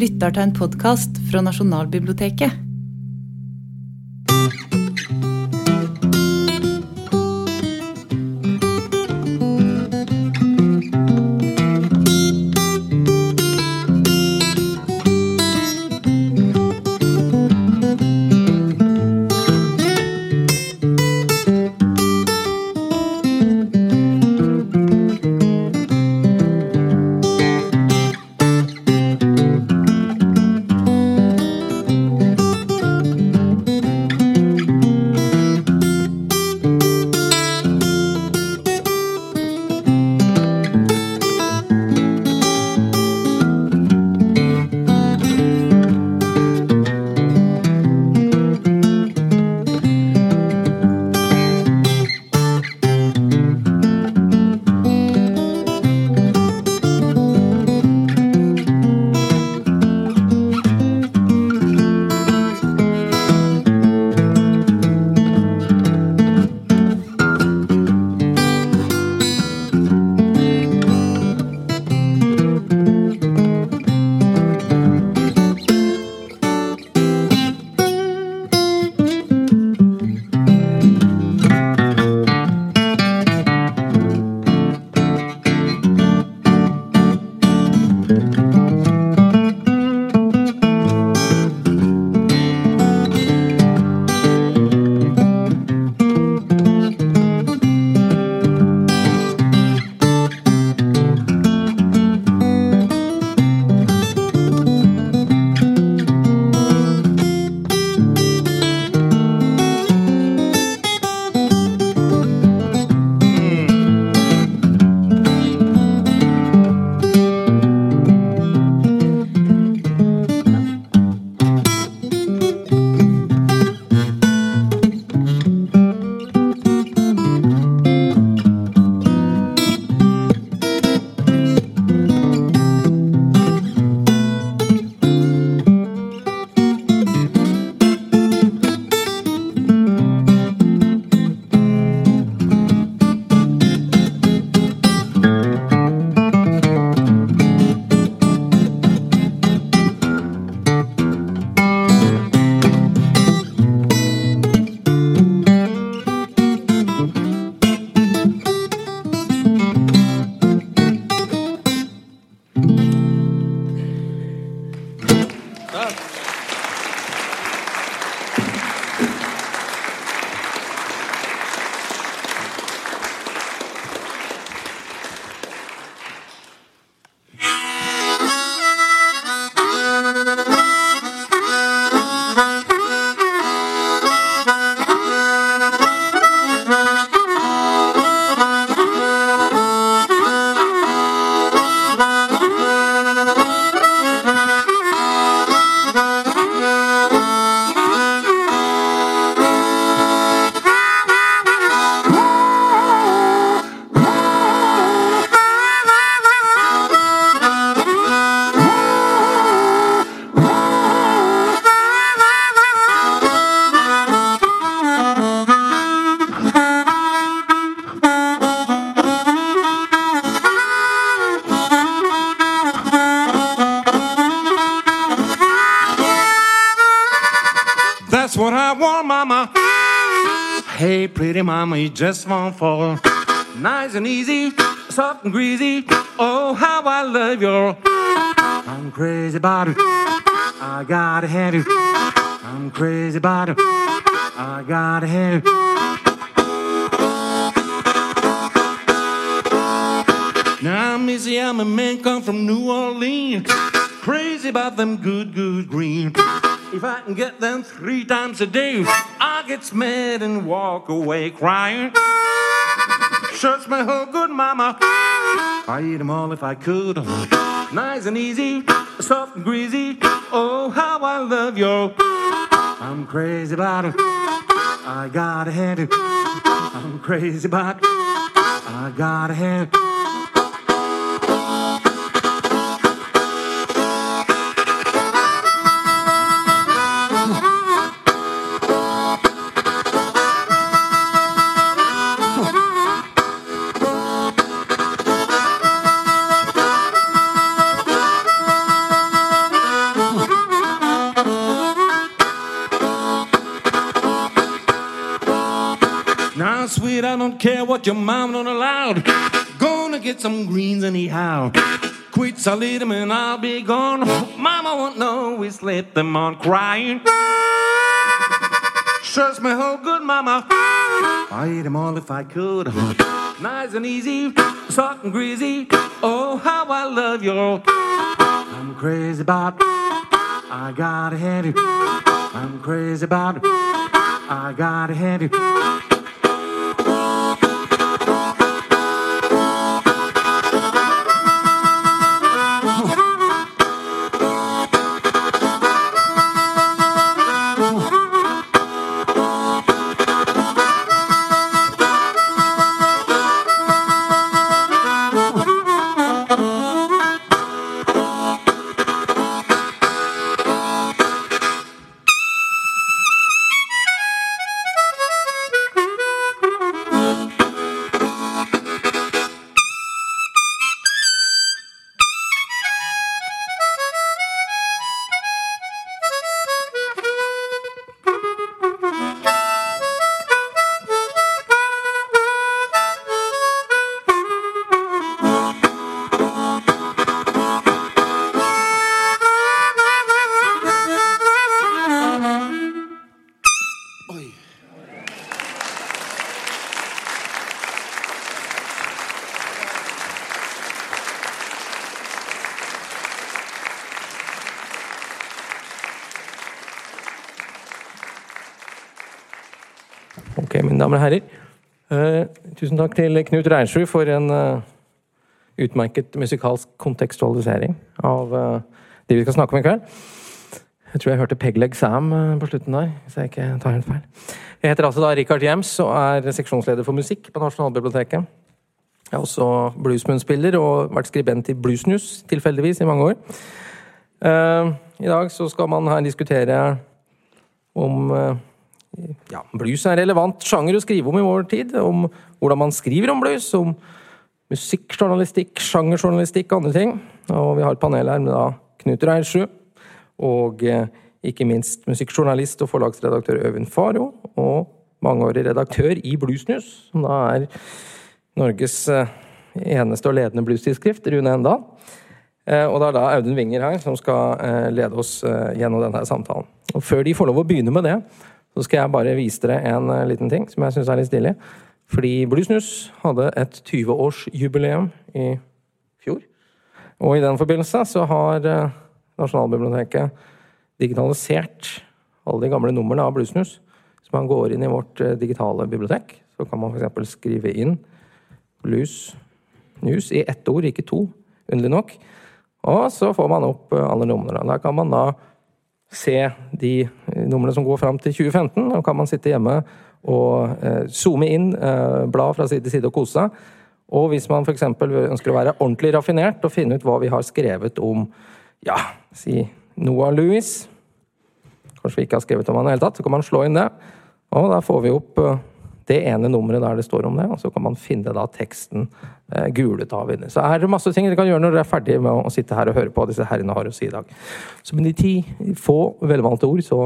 lytter til en podkast fra Nasjonalbiblioteket. Just won't fall. Nice and easy, soft and greasy. Oh, how I love you. I'm crazy about it. I gotta have you. I'm crazy about it. I gotta have you. Now, Missy, I'm a man come from New Orleans. Crazy about them good, good green. If I can get them three times a day, I get mad and walk away crying. Shirts my whole good mama. I eat them all if I could. Nice and easy, soft and greasy. Oh, how I love you. I'm crazy about it. I gotta have it. I'm crazy about it. I gotta have it. Don't care what your mom don't allow. Gonna get some greens anyhow. Quits, I'll eat 'em and I'll be gone. Mama won't know we slipped them on crying. Shush me whole good mama. I eat 'em all if I could. Nice and easy, soft and greasy. Oh, how I love you. I'm crazy about. I gotta have you. I'm crazy about. I gotta have you. Damer og herrer. Eh, tusen takk til Knut Reinsrud for en eh, utmerket musikalsk kontekstualisering av eh, det vi skal snakke om i kveld. Jeg tror jeg hørte Pegleg Sam på slutten der, hvis jeg ikke tar helt feil. Jeg heter altså da Richard Jems og er seksjonsleder for musikk på Nasjonalbiblioteket. Jeg er også bluesmunnspiller og vært skribent i Bluesnews tilfeldigvis i mange år. I dag så skal man her diskutere om ja, blues er en relevant sjanger å skrive om i vår tid. Om hvordan man skriver om blues, om musikkjournalistikk, sjangerjournalistikk og andre ting. Og vi har et panel her med da Knut Reinsrud og eh, ikke minst musikkjournalist og forlagsredaktør Øyvind Faro. Og mangeårig redaktør i Bluesnews, som da er Norges eh, eneste og ledende bluestidsskrift, Rune Endal. Eh, Og det er da Audun Winger her som skal lede oss gjennom denne samtalen. Og før de får lov å begynne med det, så skal jeg bare vise dere en eh, liten ting som jeg syns er litt stilig. Fordi Bluesnus hadde et 20-årsjubileum i fjor. Og i den forbindelse så har eh, Nasjonalbiblioteket digitalisert alle de gamle numrene av Bluesnus. Så man går inn i vårt eh, digitale bibliotek, så kan man f.eks. skrive inn Blues News i ett ord, ikke to, underlig nok. Og så får man opp alle numrene. Der kan man da se de eh, numrene som går fram til 2015. Da kan man sitte hjemme og eh, zoome inn, eh, bla fra side til side og kose seg. Og hvis man f.eks. ønsker å være ordentlig raffinert og finne ut hva vi har skrevet om ja, si Noah Louis Kanskje vi ikke har skrevet om han i det hele tatt, så kan man slå inn det. Og da får vi opp eh, det ene nummeret der det står om det, og så kan man finne da teksten eh, gulet av inni. Så er det masse ting dere kan gjøre når dere er ferdige med å sitte her og høre på hva disse herrene har å si i dag. Så med de ti få velvalgte ord, så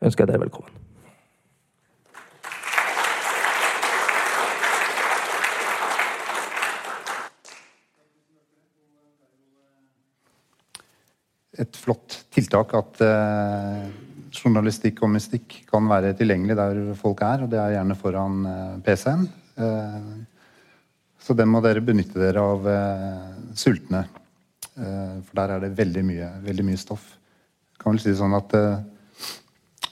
ønsker jeg dere velkommen. et flott tiltak at eh, journalistikk og mystikk kan være tilgjengelig der folk er, og det er gjerne foran eh, PC-en. Eh, så den må dere benytte dere av eh, sultne. For der er det veldig mye, veldig mye stoff. Kan vel si sånn at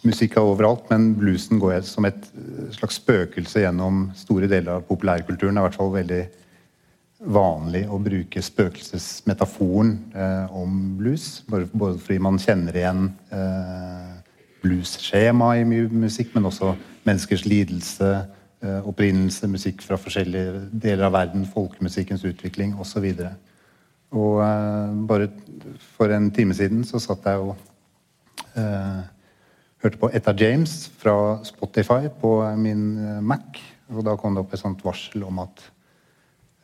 musikk er overalt, men bluesen går som et slags spøkelse gjennom store deler av populærkulturen. Det er i hvert fall veldig vanlig å bruke spøkelsesmetaforen eh, om blues. Både fordi man kjenner igjen eh, bluesskjema i mye musikk, men også menneskers lidelse, eh, opprinnelse, musikk fra forskjellige deler av verden, folkemusikkens utvikling osv. Og, og eh, bare for en time siden så satt jeg og uh, hørte på Etta James fra Spotify på min Mac, og da kom det opp et sånt varsel om at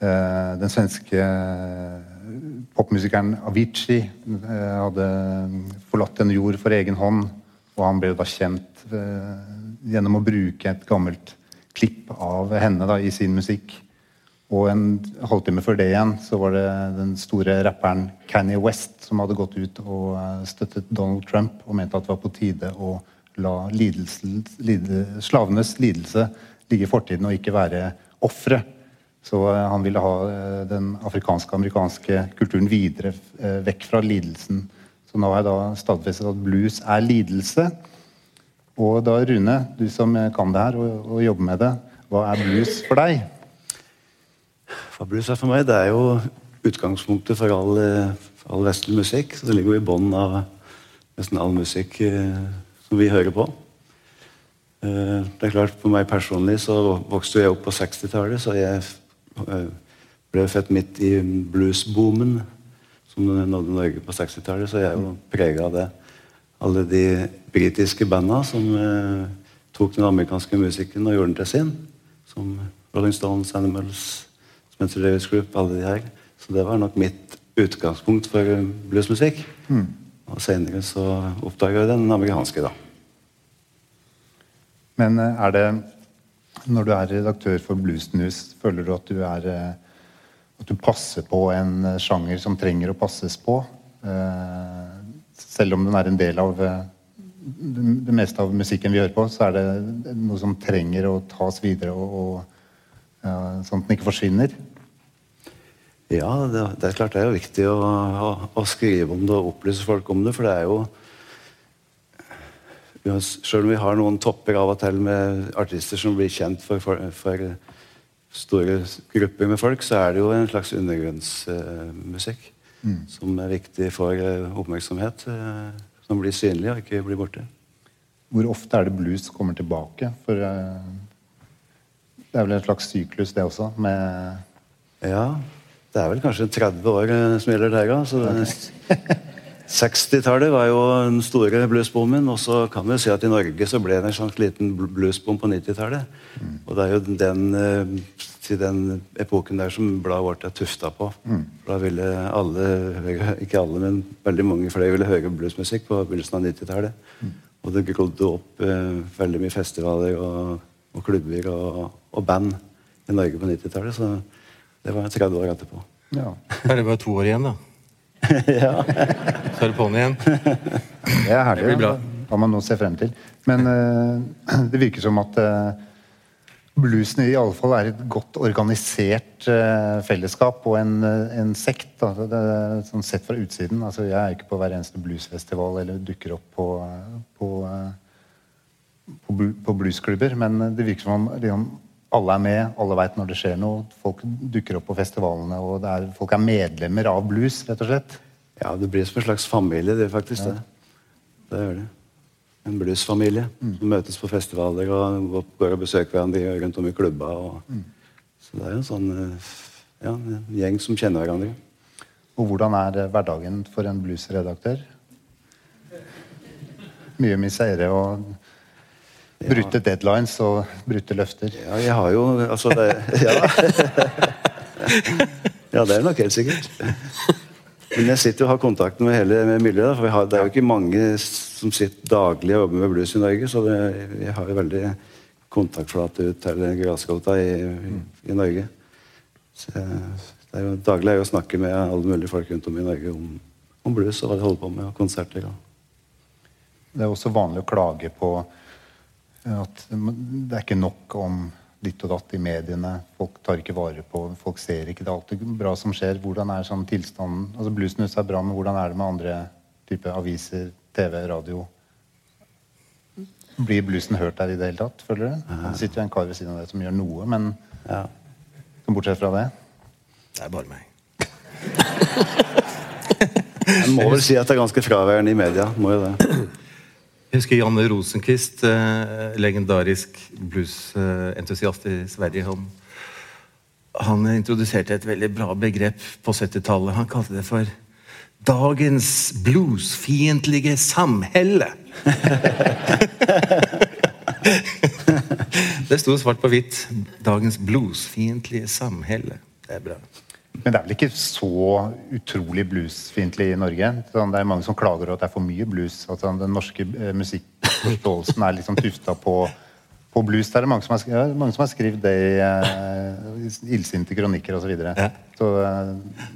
uh, den svenske popmusikeren Avicii hadde forlatt en jord for egen hånd, og han ble da kjent gjennom å bruke et gammelt klipp av henne da, i sin musikk. Og en halvtime før det igjen så var det den store rapperen Kanye West som hadde gått ut og eh, støttet Donald Trump og mente at det var på tide å la lidelse, lide, slavenes lidelse ligge i fortiden og ikke være ofre. Så eh, han ville ha eh, den afrikanske-amerikanske kulturen videre eh, vekk fra lidelsen. Så nå har jeg da stadfestet at blues er lidelse. Og da, Rune, du som kan det her og, og jobber med det, hva er blues for deg? Hva blues er for meg? Det er jo utgangspunktet for all, eh, for all vestlig musikk. Så det ligger jo i bånn av nesten all musikk eh, som vi hører på. Eh, det er klart, For meg personlig så vokste jeg opp på 60-tallet, så jeg eh, ble født midt i bluesboomen som nådde Norge på 60-tallet, så jeg er jo prega av det. Alle de britiske banda som eh, tok den amerikanske musikken og gjorde den til sin. Som Rolling Stones, Animals, Spencer Davis Group, alle de her. Så det var nok mitt utgangspunkt for bluesmusikk. Og senere så oppdaga jeg den amerikanske, da. Men eh, er det Når du er redaktør for Blues News, føler du at du er eh, At du passer på en eh, sjanger som trenger å passes på? Eh, Selv om den er en del av eh, det meste av musikken vi hører på, så er det noe som trenger å tas videre, og, og, sånn at den ikke forsvinner? Ja, det, det er klart det er jo viktig å, å, å skrive om det og opplyse folk om det, for det er jo Sjøl om vi har noen topper av og til med artister som blir kjent for, for, for store grupper med folk, så er det jo en slags undergrunnsmusikk som er viktig for eh, oppmerksomhet. eh, som blir synlig og ikke blir borte. Hvor ofte er det blues kommer tilbake? For eh, det er vel en slags syklus, det også, med Ja, det er vel kanskje 30 år som gjelder der, da. Så det- 60-tallet var jo den store bluesboomen, og så kan vi si at i Norge så ble det en slags liten bl- bluesboom på 90-tallet. Og det er jo den, eh, til den epoken der som bladet vårt er tufta på. For Da ville alle, ikke alle, men veldig mange flere ville høre bluesmusikk på begynnelsen av 90-tallet. Og det grodde opp eh, veldig mye festivaler og, og klubber og, og band i Norge på 90-tallet. Så det var 30 år etterpå. Ja. Er det bare to år igjen, da. Så er det på'n igjen. Det er herlig. Det blir bra. da. Har man noe å se frem til. Men uh, det virker som at uh, bluesen i alle fall er et godt organisert uh, fellesskap og en, en sekt. Da. Det sånn sett fra utsiden. Altså, jeg er ikke på hver eneste bluesfestival eller dukker opp på, på, på, på bluesklubber, men det virker som om liksom, alle er med, alle veit når det skjer noe. Folk dukker opp på festivalene, og er, folk er medlemmer av blues, rett og slett. Ja, det blir som en slags familie, det faktisk det. Det gjør det. En bluesfamilie som møtes på festivaler og går- og besøker hverandre rundt om i klubba. Og, Så det er jo en sånn eh, ja, en gjeng som kjenner hverandre. Og hvordan er eh, hverdagen for en bluesredaktør? Mye misere og brutte deadlines og brutte løfter. Ja, jeg har jo Altså, det Ja, ja det er nok helt sikkert. Men jeg sitter og har kontakt med hele med miljøet. For vi har, det er jo ikke mange som sitter daglig og jobber med blues i Norge, så det, jeg har jo veldig kontaktflate ut til grasrota i, i, i Norge. Så jeg, det er jo, daglig er jo å snakke med alle mulige folk rundt om i Norge om, om blues og hva de holder på med, og konserter. Og. Det er også vanlig å klage på at det er ikke nok om ditt og datt i mediene. Folk tar ikke vare på Folk ser ikke det er alltid bra som skjer. Hvordan er sånn tilstanden altså Bluesnuss er bra, men hvordan er det med andre typer aviser, TV, radio? Blir bluesen hørt der i det hele tatt, føler du? Det sitter jo en kar ved siden av deg som gjør noe, men Ja. bortsett fra det Det er bare meg. Jeg må vel si at det er ganske fraværende i media. må jo det. Jeg husker Janne Rosenquist, eh, legendarisk bluesentusiast i Sverige. Han, han introduserte et veldig bra begrep på 70-tallet. Han kalte det for dagens bluesfiendtlige samhelle. det sto svart på hvitt. Dagens bluesfiendtlige samhelle. Det er bra. Men det er vel ikke så utrolig bluesfiendtlig i Norge? Sånn, Det er mange som klager over at det er for mye blues. Altså, den norske eh, musikkforståelsen er liksom tufta på på blues Det er mange som har, ja, mange som har skrevet det i eh, illsinte kronikker osv. Så, videre. Ja. så eh,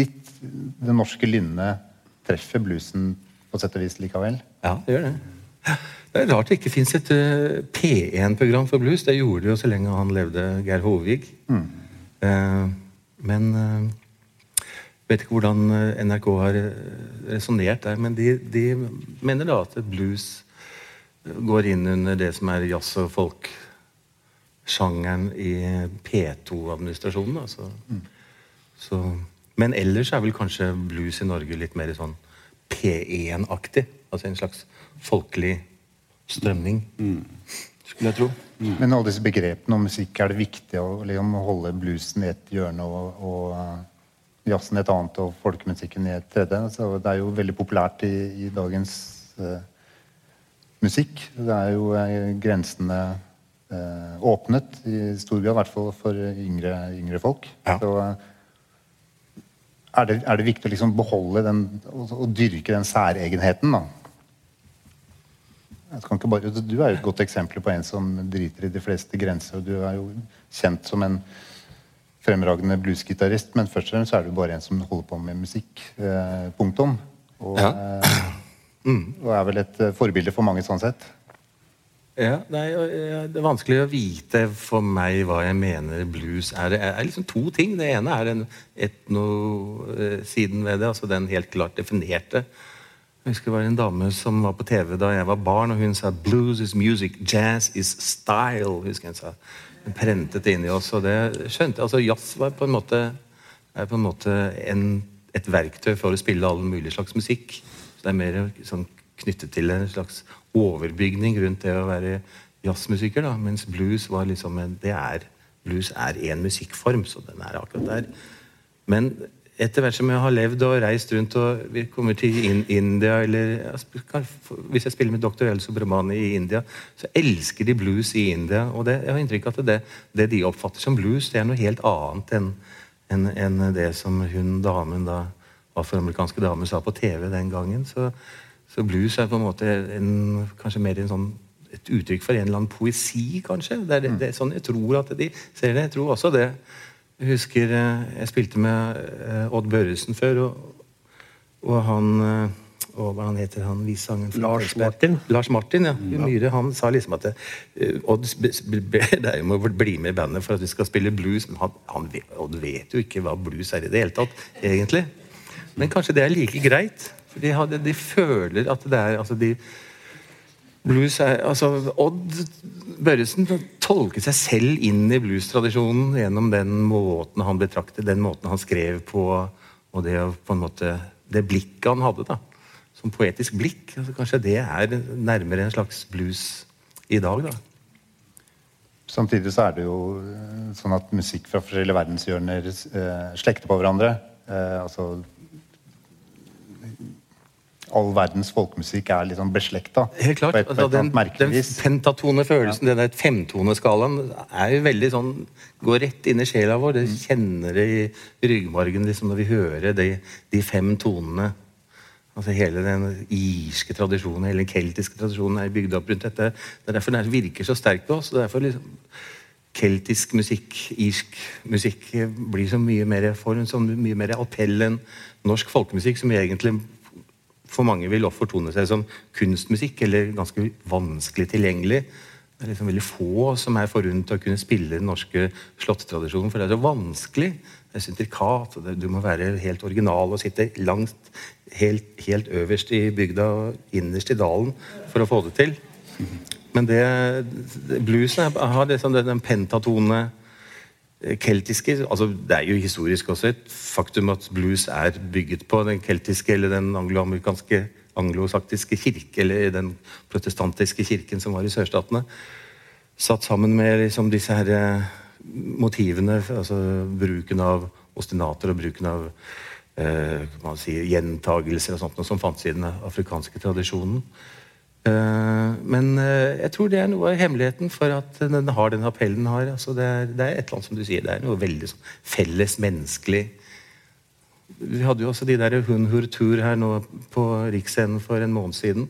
litt det norske lynnet treffer bluesen på sett og vis likevel. Ja, det gjør det. Det er rart det ikke fins et uh, P1-program for blues. Det gjorde det jo så lenge han levde, Geir Håvig. Eh, men jeg vet ikke hvordan eh, NRK har resonnert der. Men de, de mener da at blues går inn under det som er jazz og folk-sjangeren i P2-administrasjonen. Altså. Så, men ellers er vel kanskje blues i Norge litt mer sånn P1-aktig. Altså en slags folkelig strømning. Skulle jeg tro. Men alle disse begrepene om musikk, er det viktig å liksom, holde bluesen i et hjørne og, og jazzen i et annet og folkemusikken i et tredje? Så det er jo veldig populært i, i dagens uh, musikk. Det er jo uh, grensene uh, åpnet i stor grad, i hvert fall for yngre, yngre folk. Ja. Så er det, er det viktig å liksom beholde den og, og dyrke den særegenheten, da. Bare, du er jo et godt eksempel på en som driter i de fleste grenser. og Du er jo kjent som en fremragende bluesgitarist, men først og fremst er du bare en som holder på med musikk. Eh, punktum. Og, Ja. eh, og er vel et eh, forbilde for mange sånn sett. Ja, nei, og, Det er vanskelig å vite for meg hva jeg mener blues er. Det er liksom to ting. Det ene er den etnosiden ved det, altså den helt klart definerte. Jeg husker det var en dame som var på TV da jeg var barn, og hun sa 'blues is music, jazz is style'. husker jeg hun sa. Hun prentet det inn i oss, og det skjønte jeg. Altså, jazz var på en måte, er på en måte en, et verktøy for å spille all mulig slags musikk. Så det er mer sånn knyttet til en slags overbygning rundt det å være jazzmusiker, da, mens blues var liksom en, det er, blues er en musikkform, så den er akkurat der. Men etter hvert som jeg har levd og reist rundt og vi kommer til in India eller Hvis jeg spiller med Dr. El Subramani i India, så elsker de blues i India. Og det, jeg har inntrykk av at det, det de oppfatter som blues, det er noe helt annet enn en, en det som hun damen da afroamerikanske damen sa på TV den gangen. Så, så blues er på en måte en, kanskje mer en sånn, et uttrykk for en eller annen poesi, kanskje. Det er, det, det er sånn jeg tror at de ser det. Jeg tror også det. Jeg husker eh, jeg spilte med eh, Odd Børresen før, og, og han eh, og hva han heter han visangeren fra Lars Martin. Lars Martin, ja. Myhre han sa liksom at eh, Odd ber be deg om å bli med i bandet for at vi skal spille blues. Men han, han Odd vet jo ikke hva blues er i det hele tatt, egentlig. Men kanskje det er like greit. For de, de føler at det er altså de, Blues er, altså Odd Børresen tolket seg selv inn i bluestradisjonen gjennom den måten han betraktet, den måten han skrev på, og det, på en måte, det blikket han hadde. da, Som poetisk blikk. Altså, kanskje det er nærmere en slags blues i dag. da. Samtidig så er det jo eh, sånn at musikk fra forskjellige verdenshjørner eh, slekter på hverandre. Eh, altså All verdens folkemusikk er liksom sånn beslekta. Helt klart. Et, altså, den, den vis. pentatonefølelsen, ja. denne femtoneskalaen, er jo veldig sånn Går rett inn i sjela vår. Det kjenner det i ryggmargen liksom, når vi hører de, de fem tonene. Altså Hele den irske tradisjonen, hele den keltiske tradisjonen er bygd opp rundt dette. Det er derfor den virker så sterkt på oss. er derfor liksom Keltisk musikk, irsk musikk, blir så mye mer for så mye mer appell enn norsk folkemusikk, som egentlig for mange vil også fortone seg som kunstmusikk, eller ganske vanskelig tilgjengelig. Det er liksom veldig få som er forunt å kunne spille den norske slåtttradisjonen, for det er så vanskelig. Det er syntrikat, og du må være helt original og sitte langt, helt, helt øverst i bygda og innerst i dalen for å få det til. Men det, bluesen har liksom den, pentatone keltiske altså Det er jo historisk også et faktum at blues er bygget på den keltiske eller den angloamerikanske anglosaktiske kirke, eller den protestantiske kirken som var i sørstatene. Satt sammen med liksom disse her eh, motivene, altså bruken av ostinater og bruken av eh, si, gjentagelser og sånt, som fantes i den afrikanske tradisjonen. Eh, men eh, jeg tror det er noe av hemmeligheten for at den har den appellen den har. Altså det, er, det er et eller annet som du sier, det er noe veldig sånn felles menneskelig. Vi hadde jo også de der Hun Hurtur her nå på Riksscenen for en måned siden.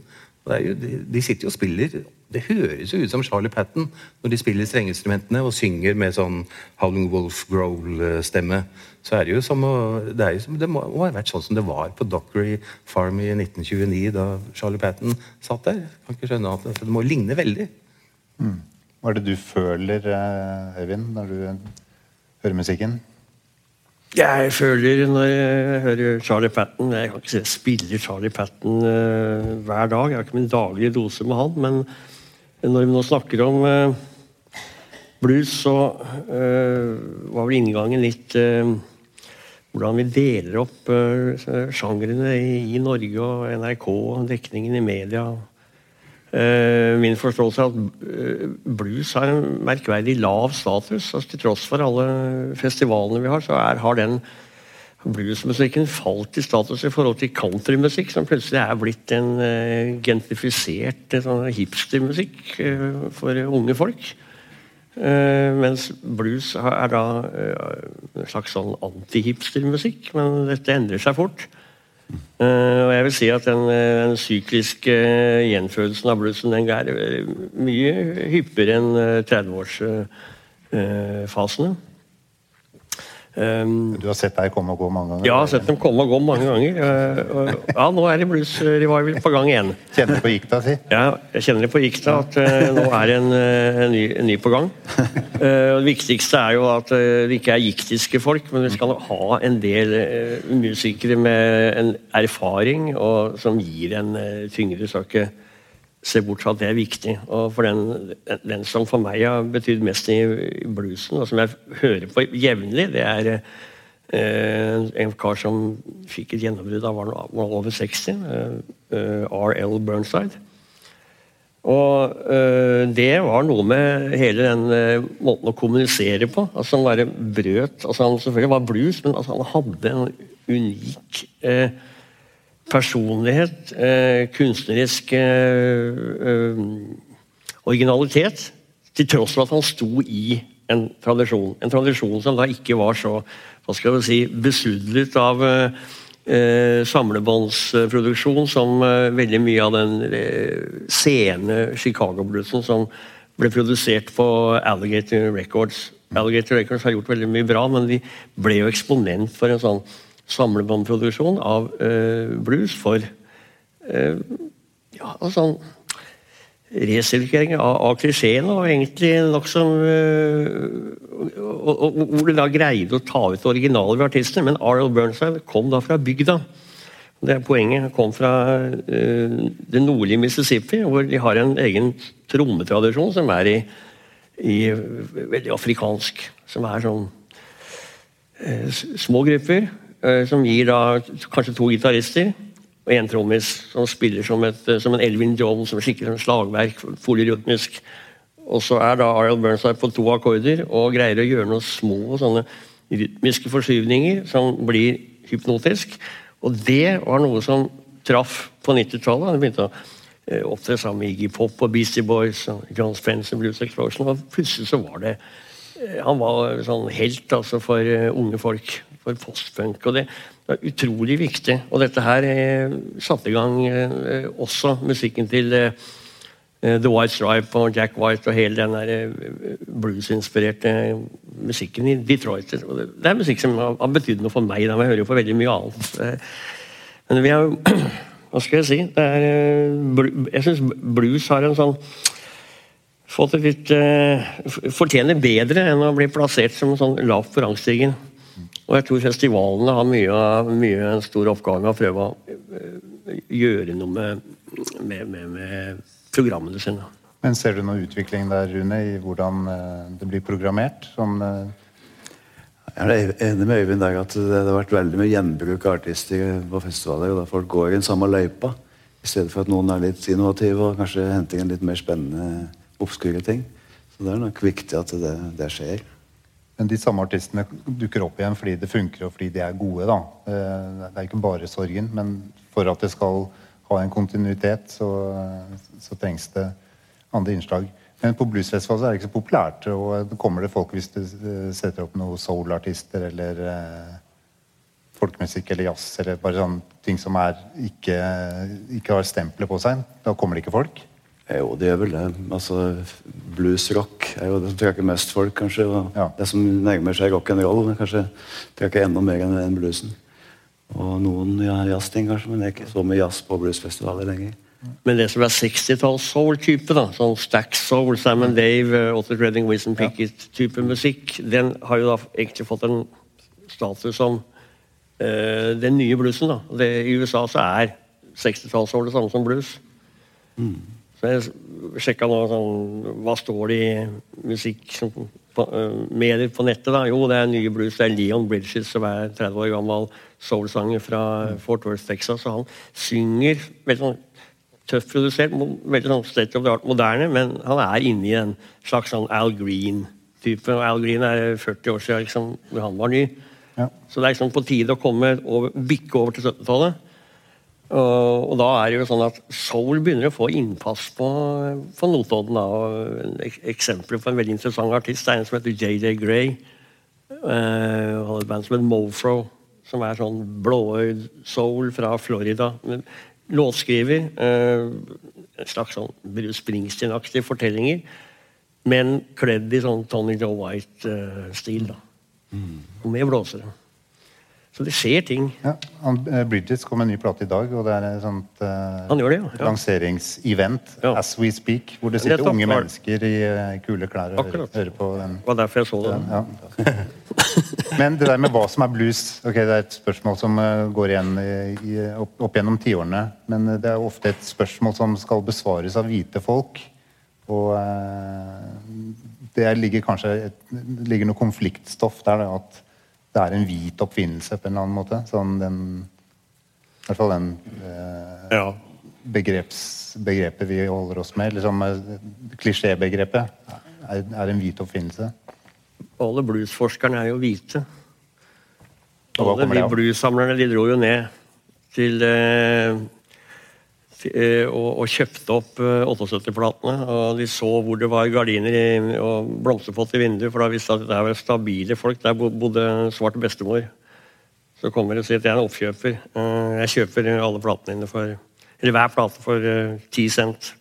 Jo, de, de sitter jo og spiller det høres jo ut som Charlie Patten når de spiller strengeinstrumentene og synger med sånn Howling Wolf Growl-stemme. Så er det jo som å, det, er jo som, det må ha vært sånn som det var på Dockery Farm i 1929 da Charlie Patten satt der. Jeg kan ikke skjønne at Det må ligne veldig. Mm. Hva er det du føler, eh, Øyvind, når du hører musikken? Jeg føler når jeg hører Charlie Patten Jeg kan ikke si jeg spiller Charlie Patten uh, hver dag. Jeg har ikke min daglige dose med han. Men når vi nå snakker om eh, blues, så eh, var vel inngangen litt hvordan vi deler opp sjangrene i, i, Norge og NRK, dekningen i media. min forståelse er at blues har en merkverdig lav status. Altså, til tross for alle festivalene vi har, så er, har den bluesmusikken falt i status i forhold til countrymusikk, som plutselig er blitt en uh, gentrifisert sånn hipstermusikk uh, for unge folk. Uh, mens blues er da en slags sånn antihipstermusikk, men dette endrer seg fort. og jeg vil si at den, den sykliske gjenfølelsen av bluesen den er mye hyppigere enn 30-årsfasene. Um, du har sett deg komme og gå mange ganger? Ja, jeg har sett dem komme og gå mange ganger. Uh, ja, nå er det Blues Revival på gang igjen. Kjenner du på gikta si? Ja, jeg kjenner det på gikta at uh, nå er en, uh, en, ny, en, ny, på gang. det viktigste er jo at det ikke er giktiske folk, men vi skal ha en del musikere med en erfaring og som gir en tyngre sakke se bort fra at det er viktig. Og for den, den som for meg har betydd mest i bluesen, og som jeg hører på jevnlig, det er eh, en kar som fikk et gjennombrudd da han var over 60. Eh, eh R.L. Burnside. Og øh, det var noe med hele den øh, måten å kommunisere på. altså Han bare brøt altså Han selvfølgelig var blues, men altså, han hadde en unik øh, personlighet, eh, kunstnerisk eh, eh, originalitet, til tross for at han sto i en tradisjon. En tradisjon som da ikke var så hva skal vi si, besudlet av eh, samlebåndsproduksjon som eh, veldig mye av den eh, sene Chicago-bluesen som ble produsert på Alligator Records. Alligator Records har gjort veldig mye bra, men de ble jo eksponent for en sånn samlebåndproduksjon av uh, blues for uh, ja, altså resirkulering av, av klisjeene, og egentlig nokså uh, Hvor de da greide å ta ut det originale ved artistene. Men R.L. Burnside kom da fra bygda. Det er poenget. Han kom fra uh, det nordlige Mississippi, hvor de har en egen trommetradisjon som er i, i veldig afrikansk. Som er sånn uh, små grupper Eh, som gir da kanskje to gitarister og én trommis som spiller som, et, eh, som en Elvin John, som skikkelig som slagverk, polyrytmisk. Og så er da Ariel Burnside på to akkorder og greier å gjøre noen små sånne rytmiske forskyvninger som blir hypnotisk. Og det var noe som traff på 90-tallet. Han begynte å eh, opptre sammen med Iggy Pop og Beastie Boys og John Spencer Blues Explosion. Og plutselig så var det Han var sånn helt altså, for unge folk for postpunk. og det er utrolig viktig. Og dette her eh, satte i gang eh, også musikken til eh, The White Stripe og Jack White og hele den der eh, bluesinspirerte musikken i Detroit. Det, det, er musikk som har, betydd noe for meg. Da. Jeg hører jo på veldig mye annet. Eh, men vi har Hva skal jeg si? Er, eh, jeg syns blues har en sånn fått et litt Fortjener bedre enn å bli plassert som en sånn lavt på rangstigen. Og jeg tror festivalene har mye, mye en stor oppgave med å prøve å eh, gjøre noe med, med, med, med programmene sine. Men Ser du noe utvikling der, Rune, i hvordan eh, det blir programmert? Sånn, jeg er enig med Øyvind der at det har vært veldig mye gjenbruk av artister på festivaler. og da Folk går i den samme løypa, i stedet for at noen er litt innovative og kanskje henter inn litt mer spennende, obskure ting. Så det er nok viktig at det, det skjer. Men de samme artistene dukker opp igjen fordi det funker og fordi de er gode. da. Eh, det er ikke bare sorgen, men for at det skal ha en kontinuitet, så, så trengs det andre innslag. Men på bluesfestival er det ikke så populært. og Kommer det folk hvis du eh, setter opp noen soul-artister eller eh, folkemusikk eller jazz eller bare sånne ting som er ikke, ikke har stempelet på seg, da kommer det ikke folk? Jo, det gjør vel det. Altså, Bluesrock er jo det som trekker mest folk, kanskje. Og Ja. det som nærmer seg rock and roll, kanskje trekker enda mer enn enn bluesen. Og noen ja, jazzting, kanskje, men det er ikke så mye jazz på bluesfestivaler lenger. Men det som er 60-talls-soul-type, da, sånn Stax Soul, Sam Dave, Otter Otis Redding, Wilson Pickett-type musikk, den har jo da egentlig fått en status som uh, den nye bluesen. da. Det, I USA så er 60-talls-soul det samme som blues. Så jeg sjekka nå sånn, hva står det i musikk som, på, eh, medier på nettet. da? Jo, det er nye blues. Det er Leon Bridges, som er 30 år gammel soulsanger fra Fort Worth, Texas. Og han synger veldig sånn tøft produsert, veldig sånn state of the art moderne, men han er inne i en slags sånn Al Green-type. Og Al Green er 40 år siden liksom, hvor han var ny. Ja. Så det er liksom på tide å komme over, bikke over til 70-tallet. Og, og da er det jo sånn at soul begynner å få innpass på, på Notodden. Da. Og ek eksempel på en veldig interessant artist det er en som heter JJ Gray. Uh, har et band som heter Mofro, som er sånn blåøyd soul fra Florida. Låtskriver. Uh, en slags sånn Bruce Springsteen-aktige fortellinger. Men kledd i sånn Tony Joe White-stil. da. Og med blåsere. Så det skjer ting. Ja, han, eh, Bridges kom med en ny plate i dag, og det er et sånt uh, det, ja. lanseringsevent Ja. as we speak, hvor det sitter Nettopp. unge mennesker i uh, kule klær og hører, Akkurat. hører på den. Det var derfor jeg så det. Ja. Men det der med hva som er blues, ok, det er et spørsmål som uh, går igjen i, opp, opp gjennom tiårene. Men det er ofte et spørsmål som skal besvares av hvite folk. Og det ligger kanskje et, det ligger noe konfliktstoff der. Da, at det er en hvit oppfinnelse på en eller annen måte. Sånn den, I hvert fall den eh, Ja. begreps, begrepet vi holder oss med. Liksom, Klisjébegrepet er, er en hvit oppfinnelse. Alle bluesforskerne er jo hvite. Alle kommer de bluessamlerne de dro jo ned til eh, og, og kjøpte opp eh, 78-platene. Og de så hvor det var gardiner i, og blomsterpott i vinduet, for da visste at det var stabile folk. Der bodde svart bestemor. Så kommer de og sier at jeg er en oppkjøper. Eh, Jeg kjøper alle platene dine for Eller hver plate for ti 10 cent.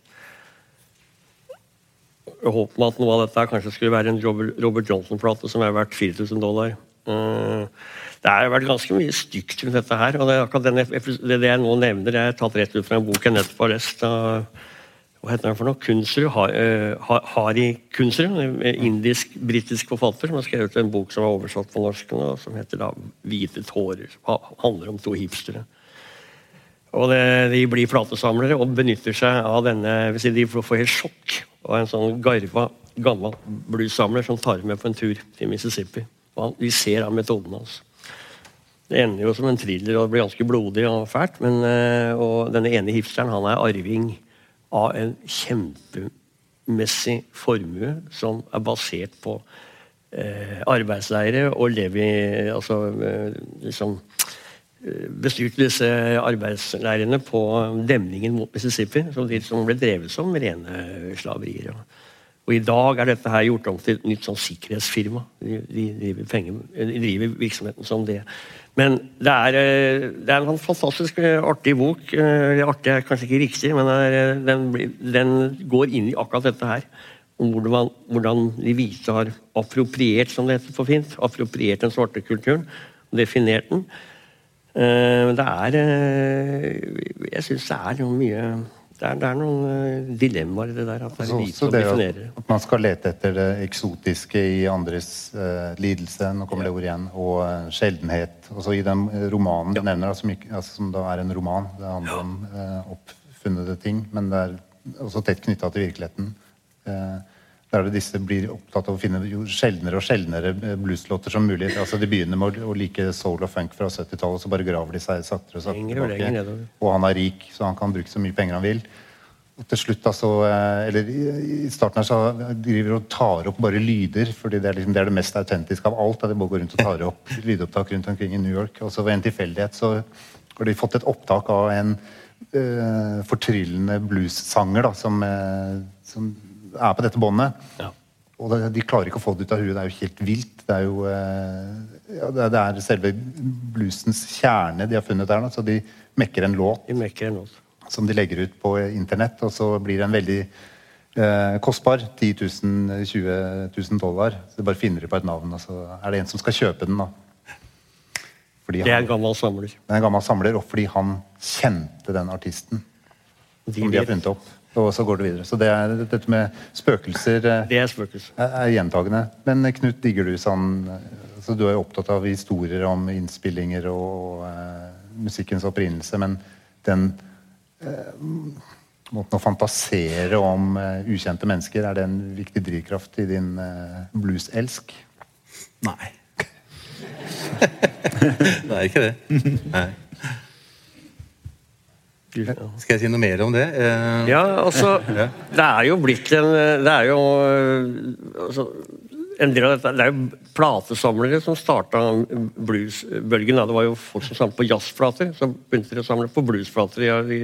Jeg håper med at noe av dette kanskje skulle være en Robert Johnson-plate som er verdt 4000 dollar. Eh, Det har vært ganske mye stygt rundt dette her. og Det, akkurat denne, det, jeg nå nevner, det er tatt rett ut fra en bok jeg nettopp har lest hva heter den for noe? Kunstru, Ha, Hari Kunsrud, en indisk-britisk forfatter, som har skrevet en bok som er oversatt på norsk som heter da 'Hvite tårer'. Ha, handler om to hipstere. Og det, De blir platesamlere og benytter seg av denne si De får helt sjokk av en sånn garva, gammel bluessamler som tar med på en tur til Mississippi. Og De ser av metoden hans. Det ender jo som en thriller og blir ganske blodig og fælt. Men, eh, og denne ene hipsteren han er arving av en kjempemessig formue som er basert på eh, arbeidsleire og levi Altså eh, liksom eh, bestyrte disse arbeidsleirene på demningen mot Mississippi, som, som ble drevet som rene slaverier. Og I dag er dette her gjort om til et nytt sånn sikkerhetsfirma. De, de, driver penger, de driver virksomheten som det. Men det er, eh, det er en fantastisk eh, artig bok. Eh, Artig er kanskje ikke riktig, men er, den, den går inn i akkurat dette her. Om hvordan, hvordan de hvite har appropriert, som det heter på fint, appropriert den svarte kulturen. og Definert den. Men det er Jeg syns det er mye det er, det er noen eh, dilemmaer i det der. At det er så hvite også som det at man skal lete etter det eksotiske i andres uh, lidelse, nå kommer det ord igjen, og uh, sjeldenhet. Også I den romanen romanen du nevner, som, ikke, altså, som da er en roman, det handler om uh, oppfunnede ting, men det er også tett knytta til virkeligheten. Eh, er det disse blir opptatt av å finne jo sjeldnere og sjeldnere eh, blueslåter som mulig. Altså De begynner med å, like soul og funk fra 70-tallet, så bare graver de seg saktere og saktere og tilbake. Og han er rik, så han kan bruke så mye penger han vil. Og til slutt så, eh, eller i i starten her så driver og tar opp bare lyder, fordi det er, liksom, det, er det mest autentiske av alt. at de bare går rundt og tar opp lydopptak rundt omkring i New York. Og så ved en tilfeldighet så har de fått et opptak av en uh, fortryllende bluessanger da, som, uh, som er på dette båndet. Ja. Og det, de klarer ikke å få det ut av huet. Det er jo helt vilt. Det er jo eh, ja, det, er, selve bluesens kjerne de har funnet der. Så de mekker en låt De mekker en låt. som de legger ut på internett, og så blir den veldig eh, kostbar. 10 000, 20 000 dollar. Så de bare finner de på et navn, og så er det en som skal kjøpe den. da. Fordi Det er en gammel samler. det er en gammel samler, og fordi han kjente den artisten De som de har funnet opp. Og så går det videre. Så det er dette med spøkelser eh, Det er spøkelser. er, er gjentagende. Men eh, Knut, digger du sånn eh, altså Du er jo opptatt av historier om innspillinger og uh, musikkens opprinnelse, men den uh, måten å fantasere om uh, ukjente mennesker, er det en viktig drivkraft i din uh, blueselsk? Nei. det er ikke det. Nei. Skal jeg si noe mer om det? Eh, Ja, altså Det er jo blitt en Det er jo øh, altså, en del av dette, Det er jo platesamlere som starta bluesbølgen. Det var jo folk som samlet på jazzplater. Så begynte de å samle på bluesplater. De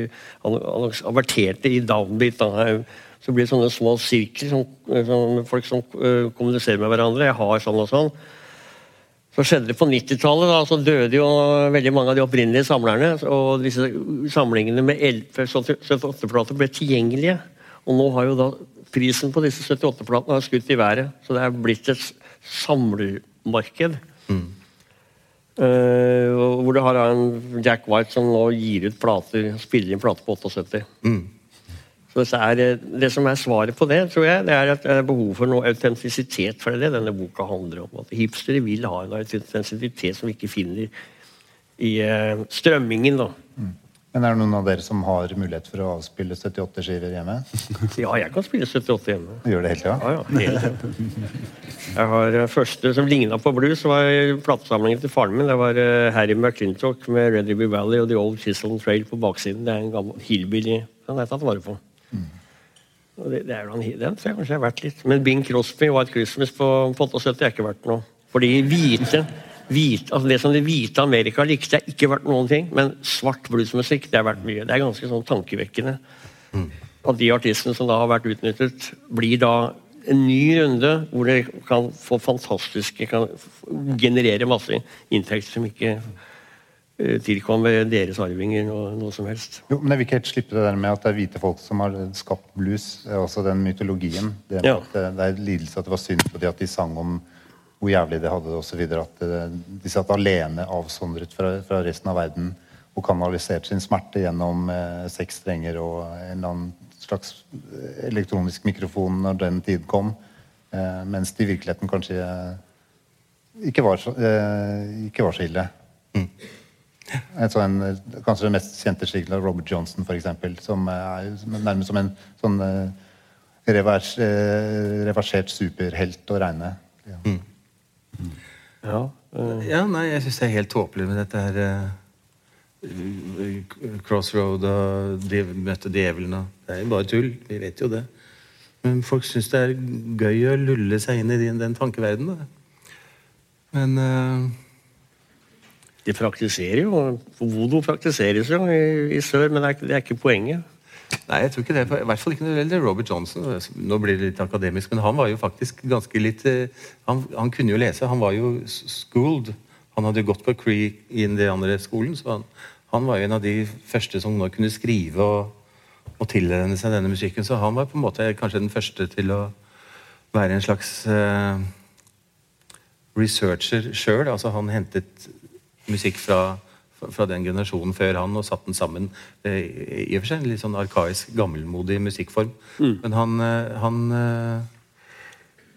averterte i downbeat. Da. Så blir det sånne små sirkler, som, som folk som øh, kommuniserer med hverandre. Jeg har sånn og sånn. Så skjedde det på 90-tallet. da, Så døde jo veldig mange av de opprinnelige samlerne. Og disse samlingene med 78-plater ble tilgjengelige. Og nå har jo da prisen på disse 78-platene skutt i været. Så det er blitt et samlermarked. Mm. Uh, hvor du har en Jack White som nå gir ut plater, spiller inn plater på 78. Så det, er, eh, det som er svaret på det, tror jeg, det er at det er behov for noe autentisitet. For det er det denne boka handler om. At hipstere vil ha en autentisitet som vi ikke finner i uh, strømmingen. da. Men er det noen av dere som har mulighet for å avspille 78-skiver hjemme? Ja, jeg kan spille 78 hjemme. Du Gjør det hele tida? Ja, ja, hele. Jeg har eh, første som ligna på blues, var platesamlingen til faren min. Det var eh, Harry McClintock med Red River Valley og The Old Chisel Trail på baksiden. Det er en gammel hillbilly. Den har jeg tatt vare på. Og det, det er jo en, den tror jeg kanskje jeg verdt litt. Men Bing Crosby, White Christmas på, på 78 er ikke verdt noe. Fordi hvite, hvite altså Det som det hvite Amerika likte, er ikke verdt noen ting. Men svart bluesmusikk det er verdt mye. Det er ganske sånn tankevekkende. At de artistene som da har vært utnyttet, blir da en ny runde hvor de kan få fantastiske kan generere masse inntekter som ikke eh, deres arvinger noe, noe som helst. Jo, men jeg vil ikke helt slippe det der med at det er hvite folk som har skapt blues. Også den mytologien. Det, Ja. det, det er lidelse at det var synd på dem at de sang om hvor jævlig de hadde det osv. At de satt alene avsondret fra, fra resten av verden og kanaliserte sin smerte gjennom eh, seks strenger og en eller annen slags eh, elektronisk mikrofon når den tid kom. Eh, mens det i virkeligheten kanskje eh, ikke var så, eh, ikke var så ille. En sånn, kanskje den mest kjente skikkelen av Robert Johnson, eksempel, som er nærmest som en sånn eh, revers, eh, reversert superhelt å regne. Ja. Ja, eh, Ja, nei, jeg syns det er helt tåpelig med dette her uh, Crossroad og de møtte djevelen og Det er jo bare tull. Vi vet jo det. Men folk syns det er gøy å lulle seg inn i den, den tankeverdenen. Men eh, de praktiserer jo. Vodo praktiseres jo i, i sør, men det er, ikke- det er ikke poenget. Nei, jeg tror ikke det. I hvert fall ikke når det gjelder Robert Johnson. Nå blir det litt akademisk, men han var jo faktisk ganske litt eh, Han, han kunne jo lese. Han var jo schooled. Han hadde jo gått på Cree skolen, så han, han var jo en av de første som nå kunne skrive og, og tilrenne seg denne musikken. Så han var på en måte kanskje den første til å være en slags uh, researcher sjøl. Altså, han hentet musikk fra, fra den generasjonen før han og satt den sammen. eh, I og for seg en litt sånn arkaisk, gammelmodig musikkform. Men han, eh, han eh,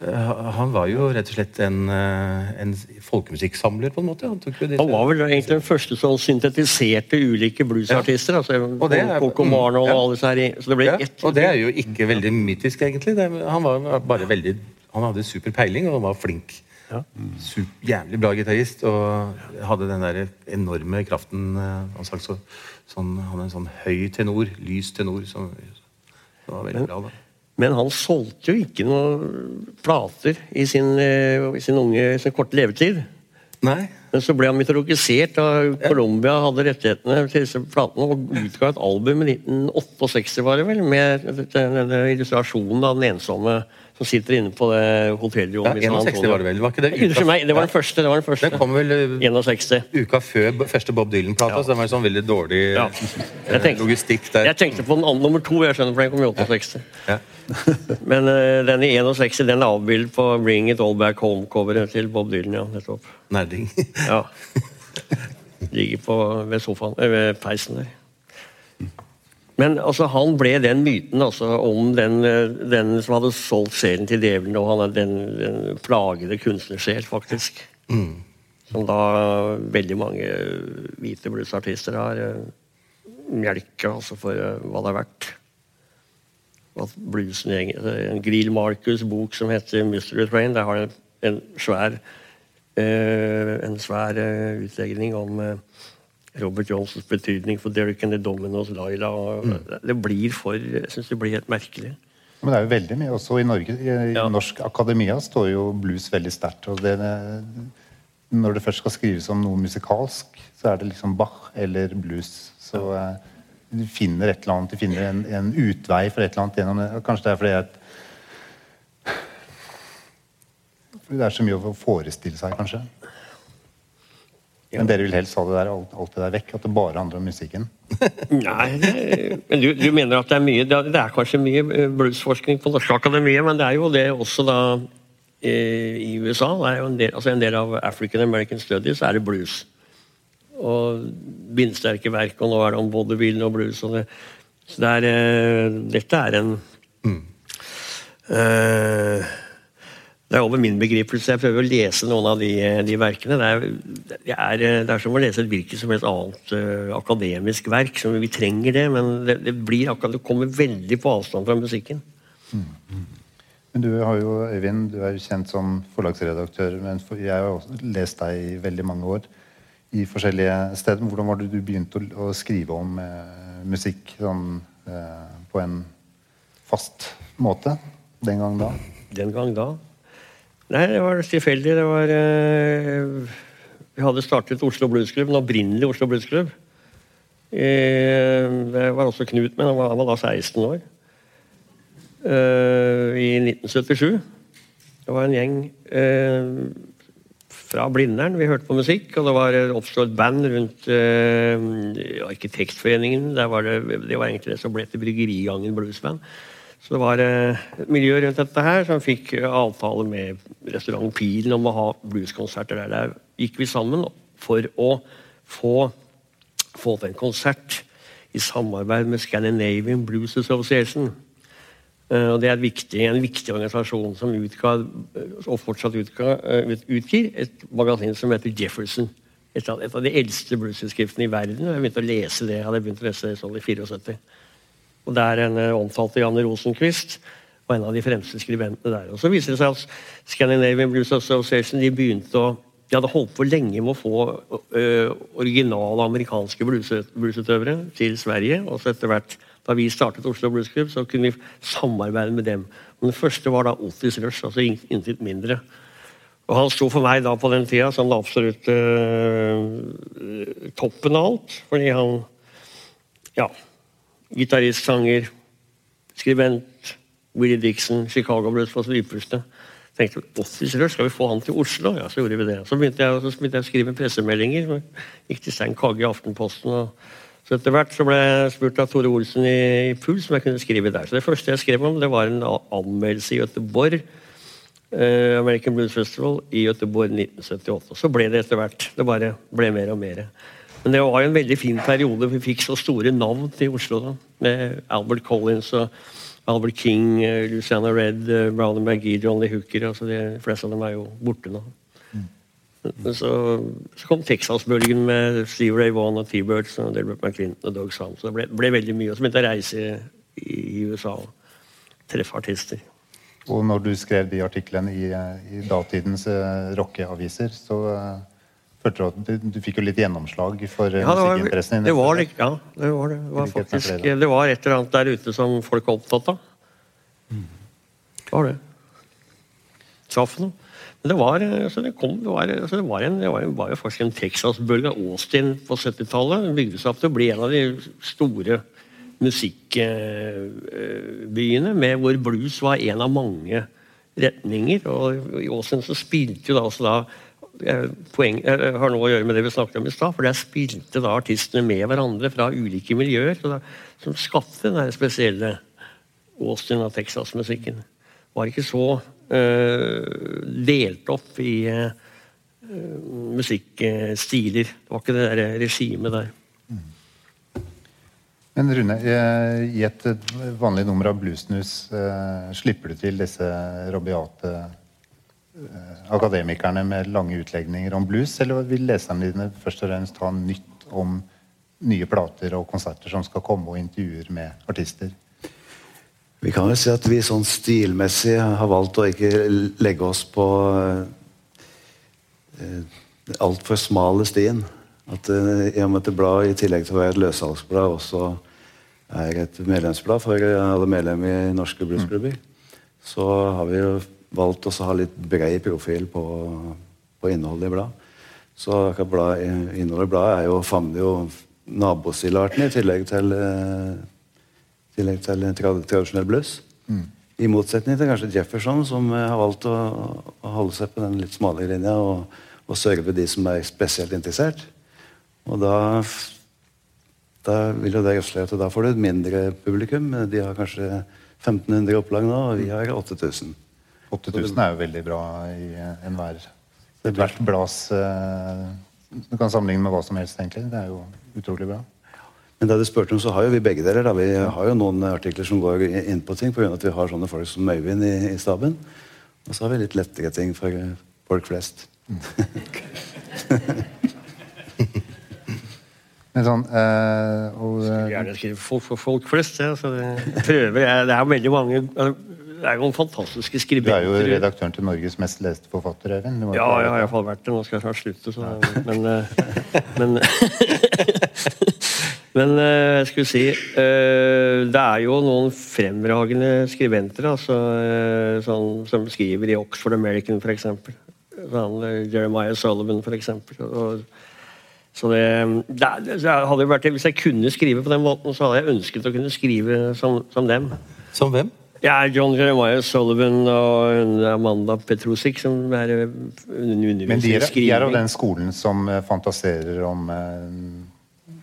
han var jo rett og slett en, eh, en folkemusikksamler, på en måte. Han, Han var vel egentlig den første som syntetiserte ulike bluesartister. Altså, Og det er- Coco Marno og ja. alle disse her. Så det ble ja, ett. og det er jo ikke veldig mytisk, egentlig. Han var bare veldig Han hadde super peiling, og han var flink. Ja. Super, jævlig bra gitarist, og hadde den der enorme kraften eh, Han sagt så, sånn, han hadde en sånn høy tenor, lys tenor, som, som var veldig bra. da. Men han solgte jo ikke noen plater i sin, eh, i sin unge, sin korte levetid. Nei, Men så ble han mytologisert da Colombia hadde rettighetene til disse platene og utga et album i 1968, var det vel, med denne illustrasjonen av den ensomme som sitter inne på det hotellrommet. Ja, 61 var det vel? Var ikke det uka- meg, det var den første. det var den første. Den kom vel eh, 61. uka før første Bob Dylan-plata, Ja. så den var sånn veldig dårlig Ja. eh, tenkte- logistikk der. Jeg tenkte på den andre, nummer to, jeg skjønner, for den kom i 68. Ja. Men uh, den i 61 den er avbildet på Bring It All Back Home-coveret til Bob Dylan. ja, nettopp. Nerding. Ja. Ligger på, ved sofaen, eh, ved peisen der. Men altså, han ble den myten altså, om den, eh, den som hadde solgt sjelen til djevelen, og han er den, den plagede kunstnersjel, faktisk. Som da veldig mange hvite bluesartister har melka altså, for eh, hva det er verdt. At bluesen En Grill Marcus' bok som heter 'Mystery Train', der har en, en svær eh, en svær eh, utlegning om eh, Robert Johnsons betydning for Derek and the Dominos, Laila og Det blir for Jeg syns det blir helt merkelig. Men det er jo veldig mye også i Norge. I, Ja. norsk akademia står jo blues veldig sterkt. og det, Når det først skal skrives om noe musikalsk, så er det liksom Bach eller blues. Så ja. du finner et eller annet, du finner en, en utvei for et eller annet gjennom det. Kanskje det er fordi fordi det er så mye å forestille seg, kanskje. Men dere vil helst ha det der, alt, alt det der vekk? At det bare handler om musikken? Nei, men du, du mener at det er mye Det er, kanskje mye eh, bluesforskning på Norske Akademiet, men det er jo det også da eh, i USA. Det er jo en del, altså en del av African American Studies er det blues. Og bindsterke verk, og nå er det om vaudeville og blues. Og det, så det er, eh, dette er en eh, det er over min begripelse. Jeg prøver å lese noen av de, de verkene. Det er, det, er, det er som å lese et hvilket som helst annet uh, akademisk verk. Som vi trenger det, men det, det, blir akkurat, det kommer veldig på avstand fra musikken. Men du har jo, Øyvind, du er jo kjent som forlagsredaktør. Men jeg har også lest deg i veldig mange år i forskjellige steder. Hvordan var det du begynte å skrive om eh, musikk sånn, eh, på en fast måte den gang da? Den gang da. Nei, det var tilfeldig. Det var eh, Vi hadde startet Oslo Bluesklubb, den opprinnelige Oslo Bluesklubb. Eh, det var også Knut med, han var, han var da 16 år. Eh, I 1977. Det var en gjeng eh, fra Blindern. Vi hørte på musikk, og det var oppstå et band rundt eh, Arkitektforeningen. Var det, det var egentlig det som ble til Bryggerigangen Bluesband. Så det var eh, et miljø rundt dette her som fikk eh, avtale med restaurant Pilen om å ha blueskonserter der. Der gikk vi sammen for å få, få til en konsert i samarbeid med Scandinavian Blues Association. Eh, og Det er viktig, en viktig organisasjon som utga, og fortsatt utga, utgir et magasin som heter Jefferson. Et av, et av de eldste bluesutskriftene i verden. Jeg begynte å lese det, jeg hadde begynt å lese det sånn i 74. Og der en eh, omtalte Janne Rosenquist var en av de fremste skribentene der. Og Så viser det seg at Scandinavian Blues Association de begynte å de hadde holdt på lenge med å få originale amerikanske bluesutøvere til Sverige. og så etter hvert, Da vi startet Oslo Blues Club, så kunne vi samarbeide med dem. Og Den første var da Otis Rush, altså in- intet mindre. Og Han sto for meg da på den tida som den absolutt ø, toppen av alt. Fordi han ja, gitarist, sanger, skribent, Willie Dixon, Chicago Blues på sitt ypperste. tenkte Otis skal vi få han til Oslo? Ja, så gjorde vi det. Så begynte jeg, så begynte jeg å skrive pressemeldinger. Gikk til Stein Kagge i Aftenposten. og så etter hvert så ble jeg spurt av Tore Olsen i, i Puls om jeg kunne skrive der. Så det første jeg skrev om, det var en anmeldelse i Göteborg. eh, American Blues Festival i Göteborg 1978. Så ble det etter hvert. Det bare ble mer og mer. Men det var jo en veldig fin periode. Vi fikk så store navn til Oslo. da, Med Albert Collins og Albert King, eh, Luciana Red, eh, Brownie McGee, John Lee Hooker. altså De fleste av dem er jo borte nå. Men så, så kom Texas-bølgen med Steve Ray Vaughan og T-Birds og Delbert McClinton og Doug Sam. Så det ble, ble veldig mye. Og så begynte jeg å reise i, i USA og treffe artister. Og når du skrev de artiklene i, i datidens uh, rockeaviser, så eh, følte du at du, fikk jo litt gjennomslag for uh, Ja, musikkinteressen din? det var, ja, det var det. Det var, faktisk, det var et eller annet der ute som folk var opptatt av. Det var det. Traff noe. Men det var, eh, altså det kom, det var, altså det var, en, det var, en, var jo faktisk en Texas-bølge. Austin på 70-tallet bygde seg opp til å bli en av de store musikkbyene, med hvor blues var en av mange retninger. Og i Austin så spilte jo da også da eh, poeng, har noe å gjøre med det vi snakket om i stad, for der spilte da artistene med hverandre fra ulike miljøer, da, som skapte den spesielle Austin og Texas-musikken. Var ikke så eh, delt opp i eh, musikkstiler. Det var ikke det der regimet der. Men Rune, eh, i et vanlig nummer av Bluesnus eh, slipper du til disse rabiate akademikerne med lange utlegninger om blues, eller vil leserne dine først og fremst ha nytt om nye plater og konserter som skal komme, og intervjuer med artister? Vi kan vel si at vi sånn stilmessig har valgt å ikke legge oss på eh, altfor smale stien. At eh, I og med at det blad i tillegg til å være et løssalgsblad også er et medlemsblad for alle medlemmer i norske bluesklubber, så har vi jo valgt å ha litt brei profil på, på innholdet i blad. Så akkurat blad, innholdet i bladet jo, favner jo nabosildarten i tillegg til eh, tillegg til trad tradisjonell blues. I motsetning til kanskje Jefferson, som eh, har valgt å, å holde seg på den litt smale linja og, og serve de som er spesielt interessert. Og da, da vil jo det gjødsle at da får du et mindre publikum. De har kanskje 1500 opplag nå, og vi har 8000. 8000 er jo veldig bra i eh, enhver ethvert blads eh, Du kan sammenligne med hva som helst, egentlig. Det er jo utrolig bra. Men det du spurte om, så har jo vi begge deler. Da. Vi har jo noen artikler som går inn på ting pga. at vi har sånne folk som Øyvind i, i staben. Og så har vi litt lettere ting for folk flest. Men sånn, øh, og, eh, Gjerne skrive folk for folk flest. Ja, så det, prøver jeg. Det er veldig mange Det er jo noen fantastiske du er jo redaktøren til Norges mest leste forfatter, Øyvind. Du Ja, jeg har iallfall vært det. Nå skal jeg snart slutte, så Men, eh, men Men eh, jeg skulle si eh, Det er jo noen fremragende skribenter altså, eh, sånn, som skriver i Oxford American, f.eks. Sånn, eh, Jeremiah Sullivan, f.eks. Så det, det, det hadde jo vært, Hvis jeg kunne skrive på den måten, så hadde jeg ønsket å kunne skrive som, som dem. Som hvem? Ja, John Jeremiah Sullivan og Amanda Petrosic som er eh, underviser Men de er, de er av den skolen som eh, fantaserer om eh,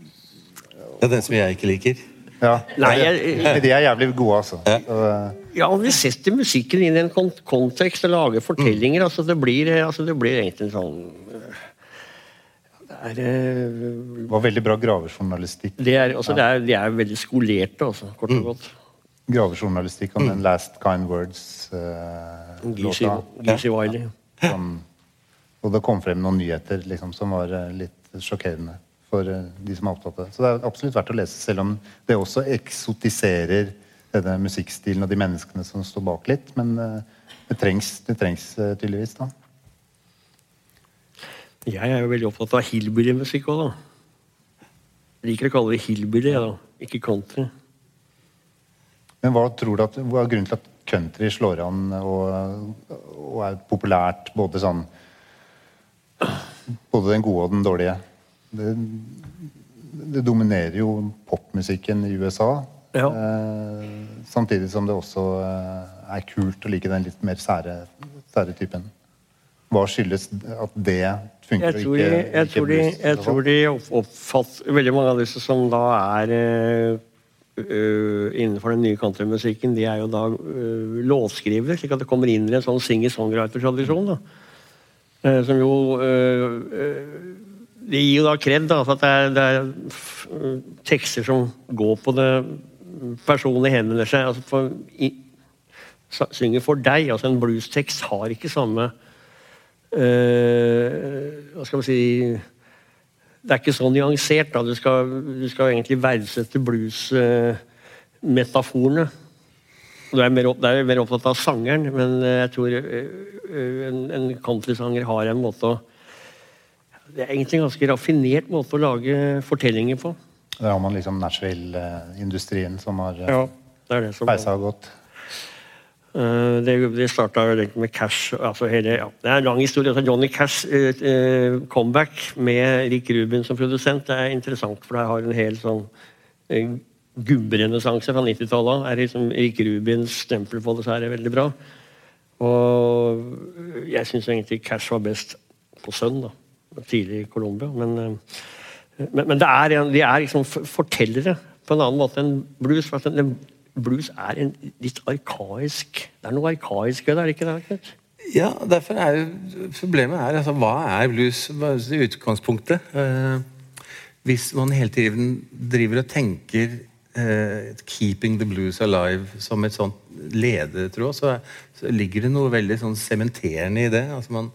Ja, den som jeg ikke liker. Ja. Nei, jeg- de er jævlig gode, altså. Eh, Ja, og vi setter musikken inn i en kontekst og lager fortellinger. altså Det blir, altså det blir egentlig en sånn Det er, det var veldig bra gravejournalistikk. det er, altså det er, De er veldig skolerte, altså, kort og godt. Gravejournalistikk om den Last Kind Words-låta. Uh, ja. Og det kom frem noen nyheter liksom, som var uh, litt sjokkerende for uh, de som er opptatt av det. Så det er absolutt verdt å lese, selv om det også eksotiserer denne musikkstilen og de menneskene som står bak litt. Men eh, det trengs, det trengs eh, tydeligvis, da. Jeg er jo veldig opptatt av hillbilly-musikk òg, da. Jeg liker å kalle det hillbilly, jeg, da. Ikke country. Men hva tror du at, hva er grunnen til at country slår an og, og er populært både sånn Både den gode og den dårlige? Det, det dominerer jo popmusikken i USA. Ja. Eh, samtidig som det også eh, er kult å like den litt mer sære, sære typen. Hva skyldes at det funker Jeg og ikke, jeg ikke tror de, jeg tror de oppfatter Veldig mange av disse som da er øh, innenfor den nye countrymusikken, de er jo da uh, låtskrivere, slik at det kommer inn i en sånn singer-songwriter-tradisjon. Eh, som jo Det gir jo da kred da, for at det er, det er tekster som går på det personen henvender seg altså for, i, synger for deg. altså En bluestekst har ikke samme Hva skal man si Det er ikke så nyansert. da, Du skal, du skal egentlig verdsette blues-metaforene. du er mer, opp, er mer opptatt av sangeren, men eh, jeg tror eh, eh, en, en countrysanger har en måte å Det er egentlig en ganske raffinert måte å lage fortellinger på. Det har man liksom Nashville-industrien som har Ja, det det som peisa godt. Eh, Det, det starta med Cash. Altså hele, ja. Det er en lang historie. Altså Johnny Cash uh, comeback med Rick Rubin som produsent det er interessant, for det har en hel sånn uh, gubberenessanse fra 90-tallet. Er liksom Rick Rubins stempel på det, så er det veldig bra. Og jeg syns egentlig Cash var best på Sønn, da. Tidlig i Colombia. Men, uh, men, men er, de er liksom fortellere på en annen måte enn blues. For at den- blues er en litt arkaisk Det er noe arkaisk ved det, er det ikke det? Knut? Ja, derfor er jo problemet er altså, hva er blues det utgangspunktet? Eh, hvis man hele tiden driver og tenker eh, 'keeping the blues alive' som et sånt ledetråd, så, så ligger det noe veldig sånn sementerende i det. Altså man,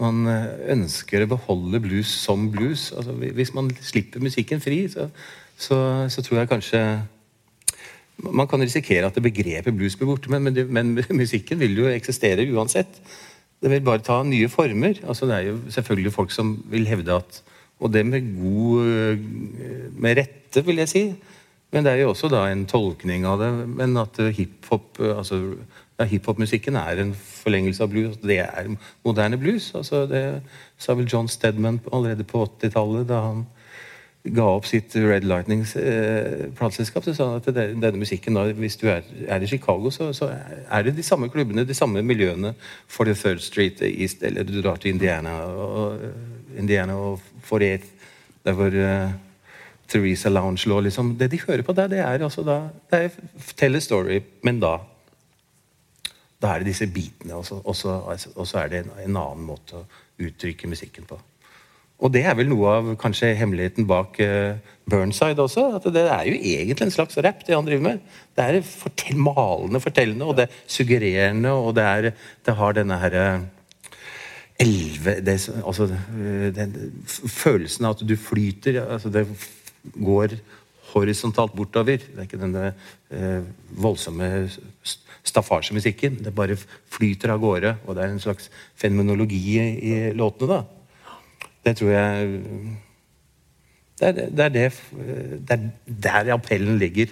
man eh, ønsker å beholde blues som blues. Altså, hvis man slipper musikken fri, så, så, så tror jeg kanskje man kan risikere at det begrepet blues blir borte, men, men, men musikken vil jo eksistere uansett. Det vil bare ta nye former. Altså, det er jo selvfølgelig folk som vil hevde at Og det med god øh, Med rette, vil jeg si. Men det er jo også da en tolkning av det. Men at øh, hiphop øh, altså, ja, Hiphop-musikken er en forlengelse av blues. Det er moderne blues. Altså, det sa vel John Stedman allerede på 80-tallet, da han ga opp sitt Red Lightnings-plateselskap, så sa han at det, denne musikken, da, hvis du er, er i Chicago, så, så er det de samme klubbene, de samme miljøene for The Third Street East, eller du drar til Indiana og, Indiana og Forer, der hvor eh, Theresa Lounge lå, liksom. Det de hører på der, det er altså da det er Tell a story, men da da er det disse bitene, og så, og så, og er det en, en annen måte å uttrykke musikken på. Og det er vel noe av kanskje hemmeligheten bak uh, Burnside også. at Det er jo egentlig en slags rap, det han driver med. Det er fortell, malende, fortellende, og det er suggererende, og det, er, det har denne herre elve det, altså, eh, den følelsen av at du flyter. altså Det går horisontalt bortover. Det er ikke denne uh, voldsomme st- staffasjemusikken. Det bare flyter av gårde, og det er en slags fenomenologi i, i låtene. da. Det tror jeg Det er, det, er det, det er der appellen ligger.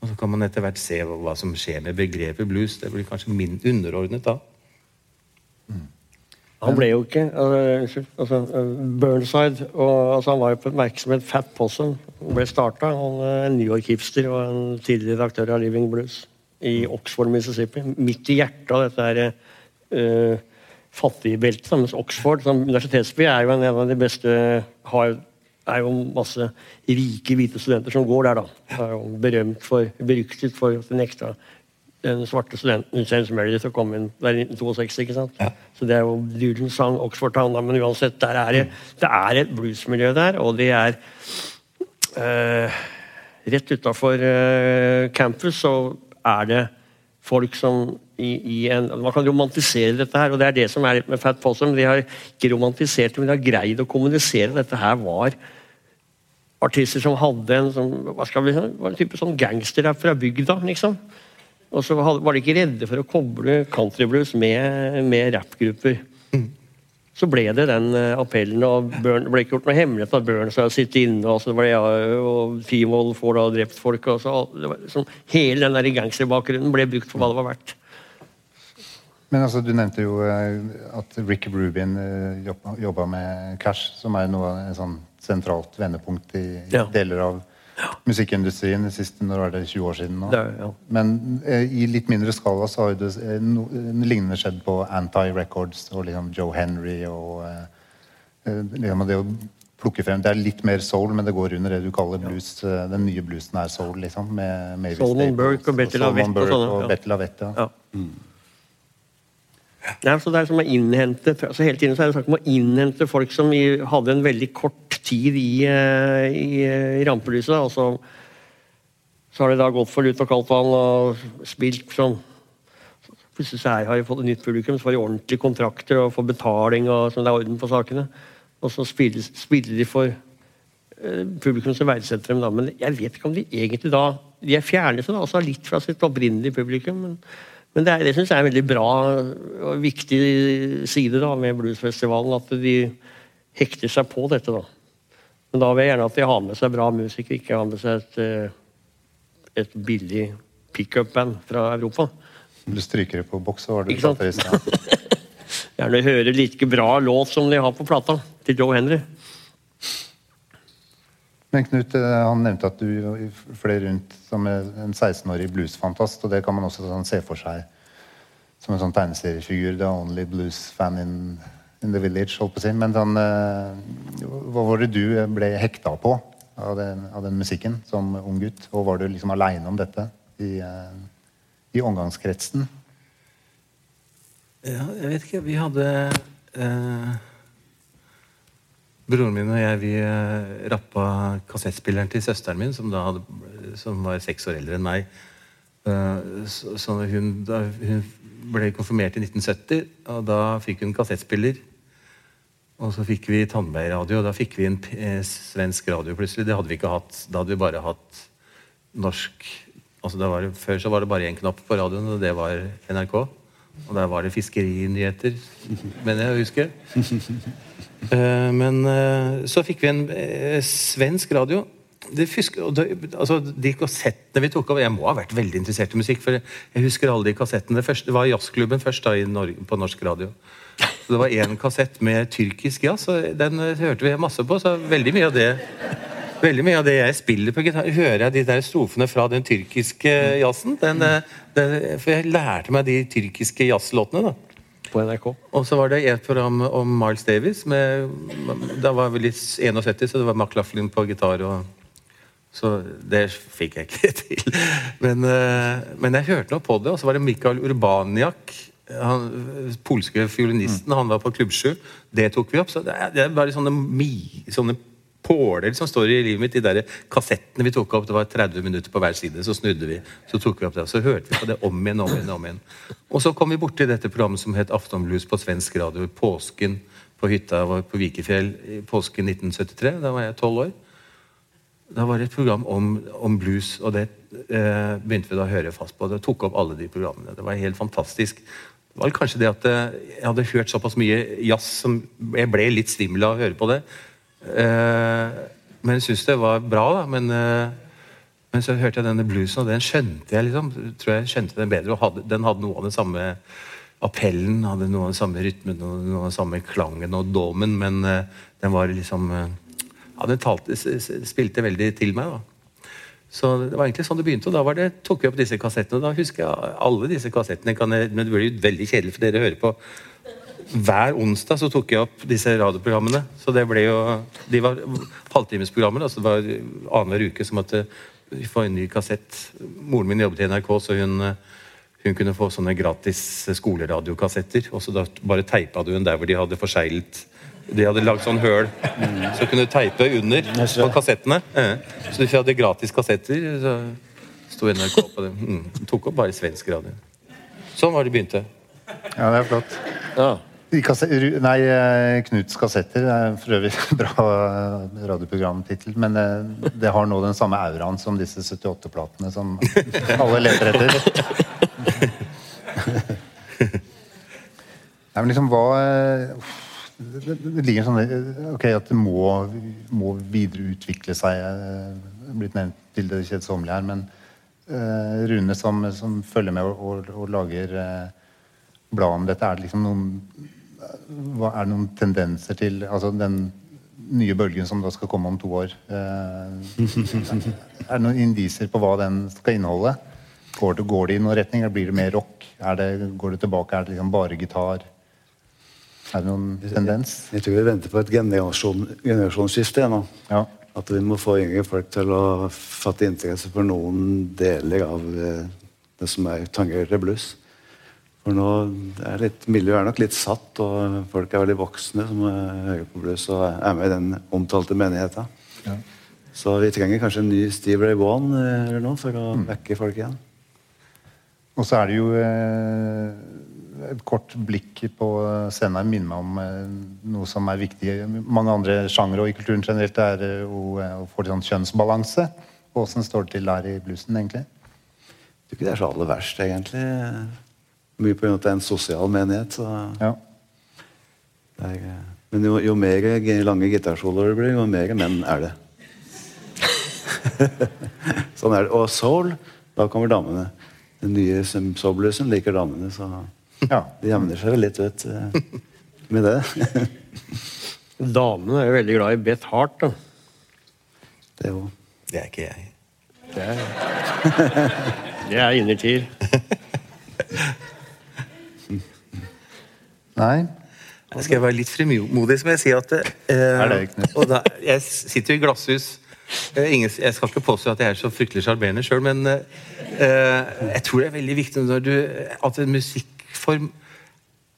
Og så kan man etter hvert se hva, som skjer med begrepet blues. Det blir kanskje min underordnet da. Han ble jo ikke altså, unnskyld, altså, eh, Burnside og, altså, Han var jo på et merke som het Fat Possum. Han ble starta. En New York-hipster og en tidligere redaktør av Living Blues i Oxford, Mississippi. Midt i hjertet av dette her, uh, fattigbeltet. da, Mens Oxford som universitetsby er jo en, av de beste har, er jo masse rike, hvite studenter som går der. da. Er jo berømt for, beryktet for den ekstra den svarte studenten James Meredith som kom inn der i 1962. ikke sant? Så det er jo Dylan sang Oxford Town, men uansett, der er det, det er et bluesmiljø der, og det er eh, Rett utafor campus så er det folk som i, i en, Man kan romantisere dette her, og det er det som er litt med Fat Possum. De har ikke romantisert det, men de har greid å kommunisere. Dette her var artister som hadde en sånn, hva skal vi si, var en type sånn gangsterrap fra bygda, liksom. Og så var de ikke redde for å koble countryblues med, med rappgrupper. Så ble det den eh, appellen, og Burn, det ble ikke gjort noe hemmelighet at Burns hadde sittet inne, og så ble jeg, og Fivold får da drept folk. og så, var så Hele den der gangsterbakgrunnen ble brukt for hva det var verdt. Men altså, du nevnte jo eh, at Rick Rubin eh, jobba, med Cash, som er noe av et sånn sentralt vendepunkt i Ja. deler av musikkindustrien de siste når var det 20 år siden. nå. Det er- ja. Men eh, i litt mindre skala så har jo det eh, no, eh, lignende skjedd på Anti Records og liksom Joe Henry og eh, eh, liksom det å plukke frem Det er litt mer soul, men det går under det du kaller blues. Ja. Den nye bluesen er soul, liksom. Med Mavis Solomon Burke og Betty Lavette og og, sånne, og Lavette, ja. Ja. Ja, så det er som å innhente altså Hele tiden så er det snakk om å innhente folk som hadde en veldig kort tid i, eh, i, eh, i rampelyset. Og så, så har de da gått for lut og kaldt vann og spilt sånn Plutselig så har de fått et nytt publikum, så får de ordentlige kontrakter og får betaling. og sånn, det er orden på sakene. Og så spiller, spiller de for eh, publikum som verdsetter dem. da, Men jeg vet ikke om de egentlig da De er fjernet seg altså litt fra sitt opprinnelige publikum. men men det, er- det syns jeg er en veldig bra og viktig side da, med bluesfestivalen. At de hekter seg på dette. da. Men da vil jeg gjerne at de har med seg bra musikere, ikke har med seg et, eh, et billig pickup-band fra Europa. Du stryker det på boks, var du Ikke sant? baterist. Gjerne høre like bra låt som de har på plata til Joe Henry. Men Knut, eh, han nevnte at du fløy rundt som en 16-årig bluesfantast, og det kan man også sånn se for seg som en sånn tegneseriefigur. The only blues fan in, in the village, holdt på å si. Men sånn, eh, hva var det du ble hekta på av den, av den musikken som ung gutt? Og var du liksom aleine om dette i, eh, i omgangskretsen? Ja, jeg vet ikke. Vi hadde eh, Broren min og jeg vi eh, rappa kassettspilleren til søsteren min, som, hadde, som var seks år eldre enn meg. Eh, så, hun, da hun ble konfirmert i 1970, og da fikk hun kassettspiller. Og så fikk vi tannbeieradio, og da fikk vi en eh, svensk radio plutselig. Det hadde vi ikke hatt. Da hadde vi bare hatt norsk altså det, Før så var det bare én knapp på radioen, og det var NRK. Og der var det fiskerinyheter, mener jeg å huske. Eh, men eh, så fikk vi en eh, svensk radio. Det fysk, altså, de kassettene vi tok av Jeg må ha vært veldig interessert i musikk, for jeg husker alle de kassettene. Det, første, det var jazzklubben først da Norge, på norsk radio. Det var én kassett med tyrkisk jazz, og den hørte vi masse på. Så veldig mye av det Veldig mye av det jeg spiller på gitar, hører jeg de der strofene fra den tyrkiske jazzen. Den, den, for jeg lærte meg de tyrkiske jazzlåtene. da. På NRK. Og så var det et program om Miles Davis. Med, da var vi litt 71, så det var McLaughlin på gitar. og så det fikk jeg ikke til. Men, eh, men jeg hørte noe på det, og så var det Mikael Urbaniak. Han, polske fiolinisten. Han var på Klubb 7. Det tok vi opp. Så det er, det er bare sånne, mi, sånne påler som står i livet mitt. De der kassettene vi tok opp. Det var 30 minutter på hver side. Så snudde vi. Så tok vi opp det, og så hørte vi på det om igjen om igjen. om igjen. Og så kom vi borti dette programmet som het Aftonblues på svensk radio påsken på hytta vår på Vikefjell i påsken 1973. Da var jeg tolv år. Da var det et program om, om blues, og det eh, begynte vi da å høre fast på. Det tok opp alle de programmene. Det var helt fantastisk. Det var kanskje det at eh, jeg hadde hørt såpass mye jazz som jeg ble litt svimmel av å høre på det. Eh, men jeg syntes det var bra, da. Men, eh, men så hørte jeg denne bluesen, og den skjønte jeg liksom. Tror jeg skjønte den bedre. og hadde, Den hadde noe av den samme appellen, hadde noe av den samme rytmen og noe av den samme klangen og domen, men eh, den var liksom Ja, den talte, spilte veldig til meg, da. Så det var egentlig sånn det begynte, og da var det, tok jeg opp disse kassettene. og Da husker jeg alle disse kassettene. Jeg, men det blir jo veldig kjedelig for dere å høre på. Hver onsdag så tok jeg opp disse radioprogrammene. Så det ble jo De var halvtimesprogrammer. Altså det var annenhver uke som måtte vi få en ny kassett. Moren min jobbet i NRK, så hun, eh, hun kunne få sånne gratis skoleradiokassetter. Og så da bare teipa du den der hvor de hadde forseglet De hadde lagd sånn høl, så kunne du teipe under på kassettene. Eh. Så hvis vi hadde gratis kassetter, så sto NRK på det. Mm. Tok opp bare svensk radio. Sånn var det begynte. Ja, det er flott. Ja. Nei, eh, Knuts kassetter er for øvrig bra radioprogramtittel, men eh, det har nå den samme auraen som disse 78-platene som alle leter etter. Nei, men liksom hva eh, det, ligger sånn Ok, at det må, må videreutvikle seg. eh, Blitt nevnt til det kjedsommelige her, men Rune som, som følger med og, og, og lager blad om dette, er det liksom noen hva er det noen tendenser til altså den nye bølgen som da skal komme om to år? Eh, er det noen indiser på hva den skal inneholde? Går det, går det i noen retning? Blir det mer rock? Er det, går det tilbake? Er det liksom bare gitar? Er det noen tendens? Jeg tror vi venter på et generasjon, generasjonsskifte nå. Ja. At vi må få yngre folk til å fatte interesse for noen deler av eh, det som er tangerer til blues. For nå er litt, Miljøet er nok litt satt, og folk er veldig voksne som er høye på blues og er med i den omtalte menigheten. Ja. Så vi trenger kanskje en ny Steve Ray Vaughan eh, eller noe for å backe folk igjen. Og så er det jo eh, et kort blikk på scenen her minner meg om eh, noe som er viktig i mange andre sjangere og i kulturen generelt. Det er eh, å, eh, å få litt sånn kjønnsbalanse. Åssen står det til der i bluesen, egentlig? Jeg tror ikke det er så aller verst, egentlig. Mye av at det er en sosial menighet. så... Ja. Det er, eh, men jo, jo mer lange gitarsoloer det blir, jo mer menn er det. sånn er det. Og soul, da kommer damene. den nye soul-bluesen liker damene, så Ja. det jevner seg litt ut eh, med det. Damene er jo veldig glad i Beth Hart. da. Det er jo Det er ikke jeg. Det er, det er innertier. Nei? Jeg skal være litt frimodig, så må jeg si at eh, Er da, Jeg sitter jo i glasshus. Eh, ingen, jeg skal ikke påstå at jeg er så fryktelig sjarmerende sjøl, men eh, eh, jeg tror det er veldig viktig når du, at en musikkform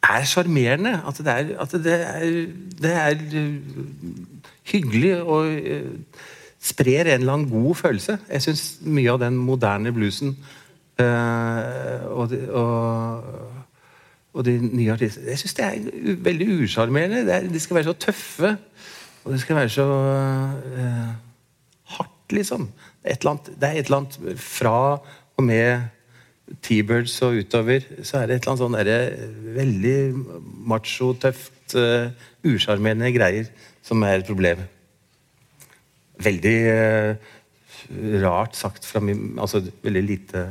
er sjarmerende. At, det er, at det er, det er eh, hyggelig og sprer en eller annen god følelse. Jeg syns mye av den moderne bluesen eh, og, og og de nye artistene Jeg syns det er veldig usjarmerende. Er- De skal være så tøffe. Og det skal være så uh, hardt, liksom. Annet, det er et eller annet fra og med T-Birds og utover, så er det et eller annet sånn derre veldig macho, tøft, uh, usjarmerende greier som er et problem. Veldig uh, rart sagt fra min Altså veldig lite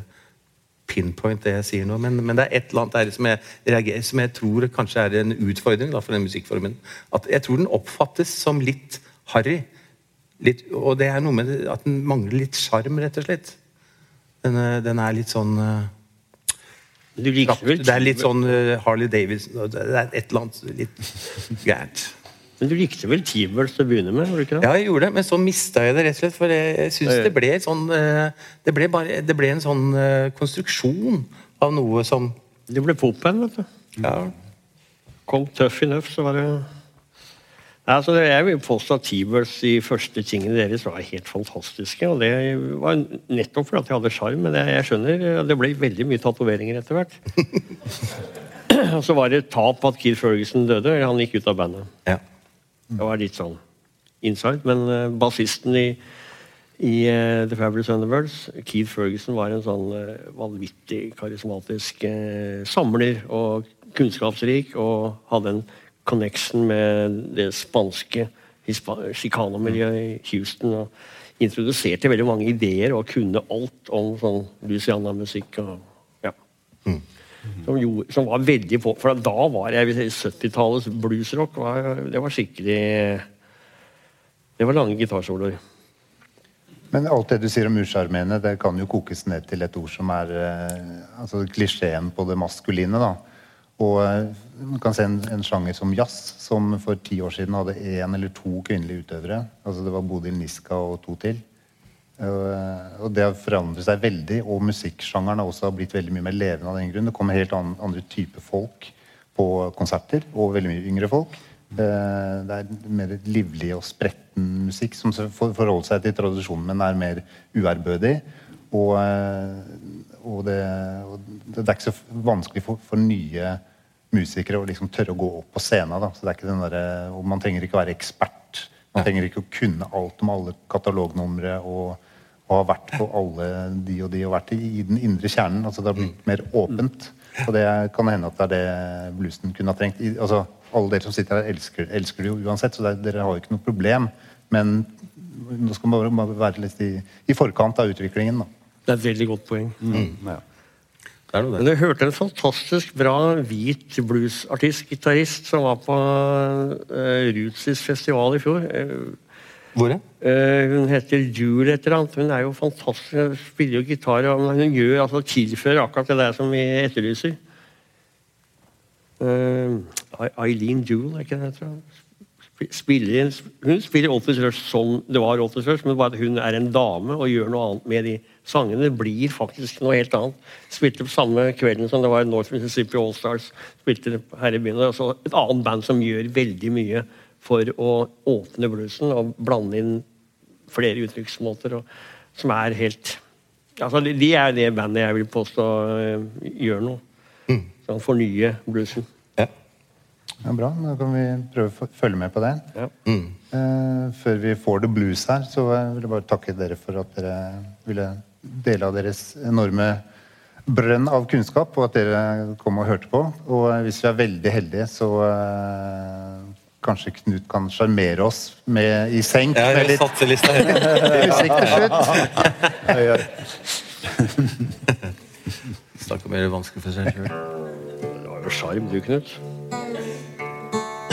pinpoint det jeg sier nå, men, men det er et eller annet der som jeg, reagerer, som jeg tror kanskje er en utfordring da, for den musikkformen. At jeg tror den oppfattes som litt harry. Litt, og det er noe med at den mangler litt sjarm, rett og slett. Den, eh, den er litt sånn uh, Det er litt sånn uh, Harley Davidson Det er et eller annet litt gærent. Men du likte vel T-Birds til å begynne med? Var du ikke det? Ja, jeg gjorde det, men så mista jeg det rett og slett. For jeg, jeg syns det ble sånn eh, det ble, bare, det ble en sånn eh, konstruksjon av noe som Det ble pop-band, vet du. ja, Kom tøff i nøff, så var det Nei, altså, Jeg vil påstå at T-Birds, de første tingene deres, var helt fantastiske. Og det var nettopp fordi de hadde sjarm. Men jeg, jeg skjønner det ble veldig mye tatoveringer etter hvert. og så var det et tap at Keith Ferguson døde. eller Han gikk ut av bandet. ja. Det var litt sånn inside. Men uh, bassisten i, i eh, The Fabulous Underworlds, Keith Ferguson, var en sånn eh, vanvittig karismatisk eh, samler og kunnskapsrik, og hadde en connection med det spanske chicano-miljøet i Houston. og Introduserte veldig mange ideer og kunne alt om sånn Luciana-musikk. og ja. Som, gjorde, som var veldig på For da var jeg vil 70-tallets bluesrock. Det var skikkelig Det var lange gitarsoloer. Men alt det du sier om usjarmerende, det kan jo kokes ned til et ord som er eh, altså klisjeen på det maskuline. da. Og eh, man kan se en, en sjanger som jazz, som for ti år siden hadde én eller to kvinnelige utøvere. Altså Det var Bodil Niska og to til. Og, eh, det har forandret seg veldig, og musikksjangeren har også blitt veldig mye mer levende av den grunn. Det kommer helt andre typer folk på konserter, og veldig mye yngre folk. Eh, Det er mer livlig og spretten musikk som forholder seg til tradisjonen, men er mer uærbødig. Og, eh, og, det, og det er ikke så vanskelig for, for nye musikere å liksom tørre å gå opp på scenen. Da. Så det er ikke den der, og man trenger ikke være ekspert. Man trenger ikke å kunne alt om alle katalognumre og, og ha vært på alle de og de og vært i, i den indre kjernen. Altså det har blitt mer åpent. Og det kan hende at det er det bluesen kunne ha trengt. I, altså, alle dere som sitter her, elsker, elsker det jo uansett, så det, er- dere har jo ikke noe problem. Men nå skal man bare- være litt i, i forkant av utviklingen. Da. Det er et veldig godt poeng. ja. Det noe Men jeg hørte en fantastisk bra hvit bluesartist, gitarist, som var på uh, Rutsis festival i fjor. Eh, Hvor er eh, hun heter Jule et eller annet. Hun er jo fantastisk. Hun spiller jo gitar. og Hun gjør, altså, tilfører akkurat det der som vi etterlyser. Eh, Eileen Jule, er ikke det jeg tror? Sp- Spiller, hun spiller Otis Rush som det var Otis Rush, men bare at hun er en dame og gjør noe annet med de sangene. Det blir faktisk noe helt annet. Spilte på samme kvelden som det var North Mississippi Allstars. Spilte her i byen. og så Et annet band som gjør veldig mye for å åpne bluesen og blande inn flere uttrykksmåter. Og, som er helt altså de, er det bandet jeg vil påstå eh, gjør noe. Sånn fornye bluesen. Ja, bra. Da kan vi prøve å følge med på det. Ja. Mm. Eh, før vi får The Blues her, så vil jeg bare takke dere for at dere ville dele av deres enorme brønn av kunnskap, og at dere kom og hørte på. Og eh, hvis vi er veldig heldige, så eh, kanskje Knut kan sjarmere oss med, i senk ja, med litt musikk til slutt. Snakk om å gjøre det vanskelig for seg sjøl. Du har jo sjarm, du, Knut.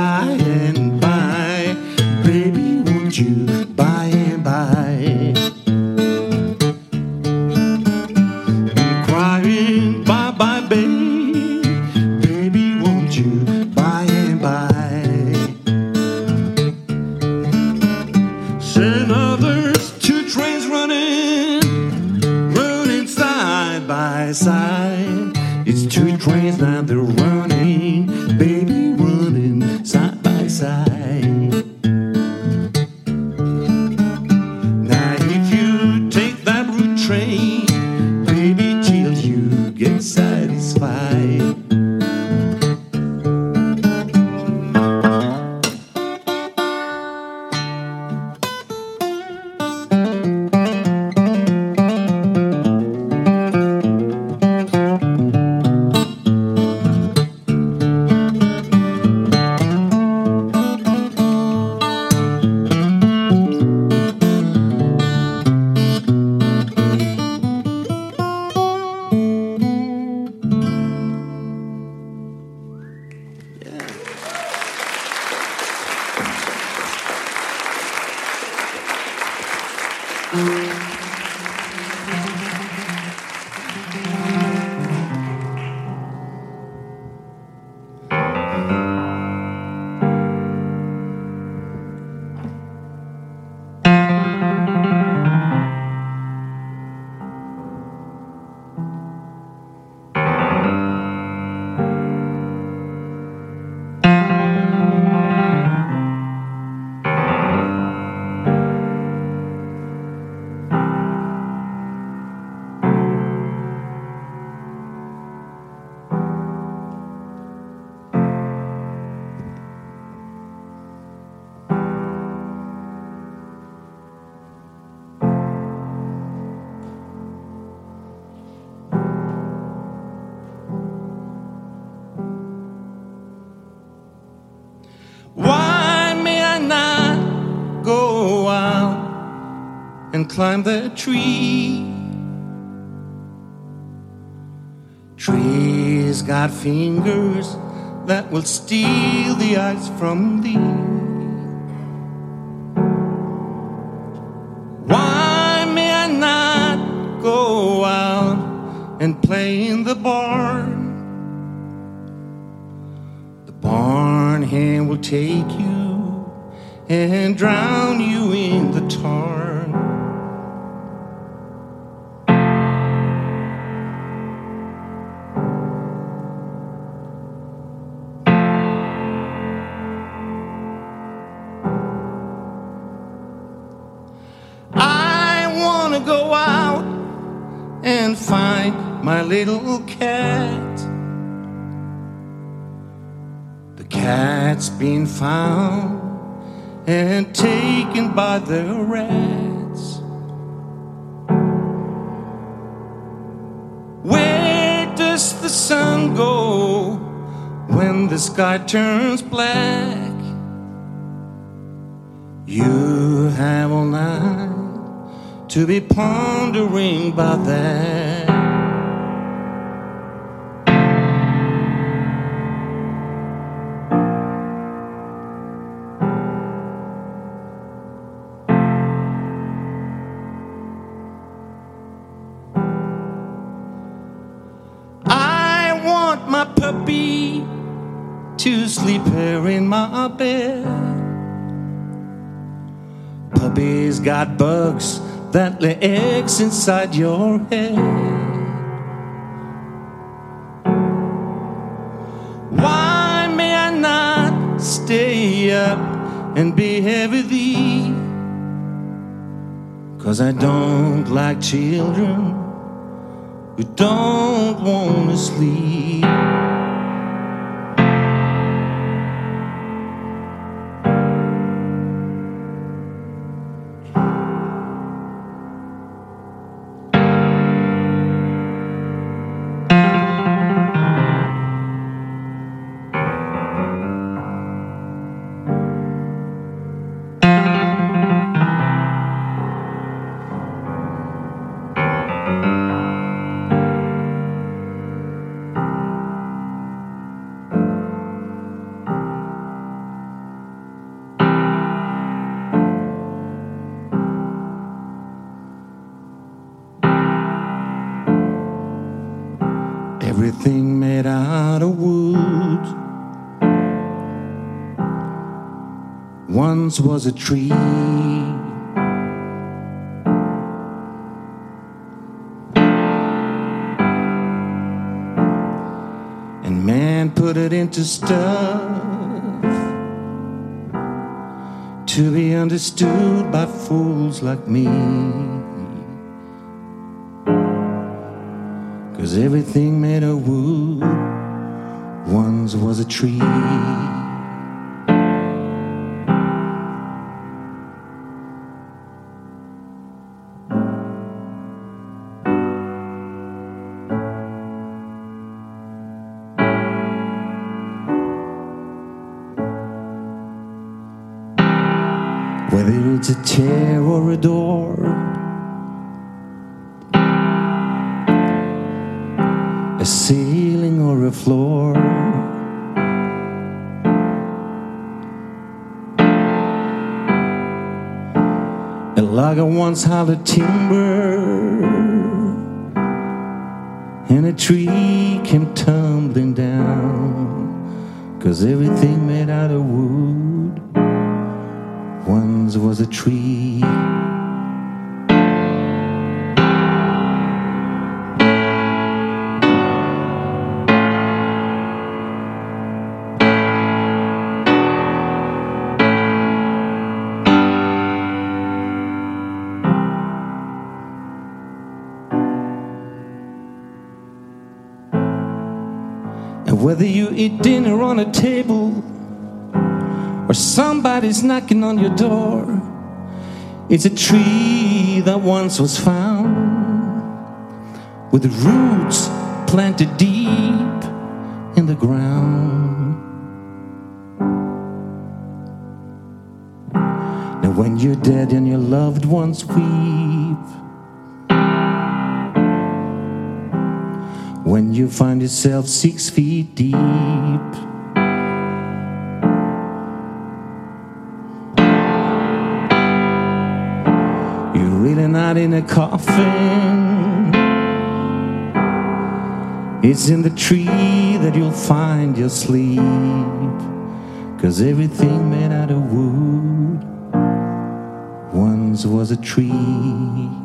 crying. and climb the tree. Trees got fingers that will steal the ice from thee. Why may I not go out and play in the barn? The barn hand will take you and drown you in the tar. Been found and taken by the rats. Where does the sun go when the sky turns black? You have all night to be pondering about that. Lay eggs inside your head. Why may I not stay up and be with thee? Cause I don't like children who don't want to sleep. Once was a tree. And man put it into stuff to be understood by fools like me. Cause everything made of wood once was a tree. Once hollowed timber, and a tree came tumbling down. Cause everything made out of wood once was a tree. Eat dinner on a table or somebody's knocking on your door, it's a tree that once was found with roots planted deep in the ground. Now, when you're dead and your loved ones weep, you find yourself six feet deep. You're really not in a coffin. It's in the tree that you'll find your sleep. Cause everything made out of wood once was a tree.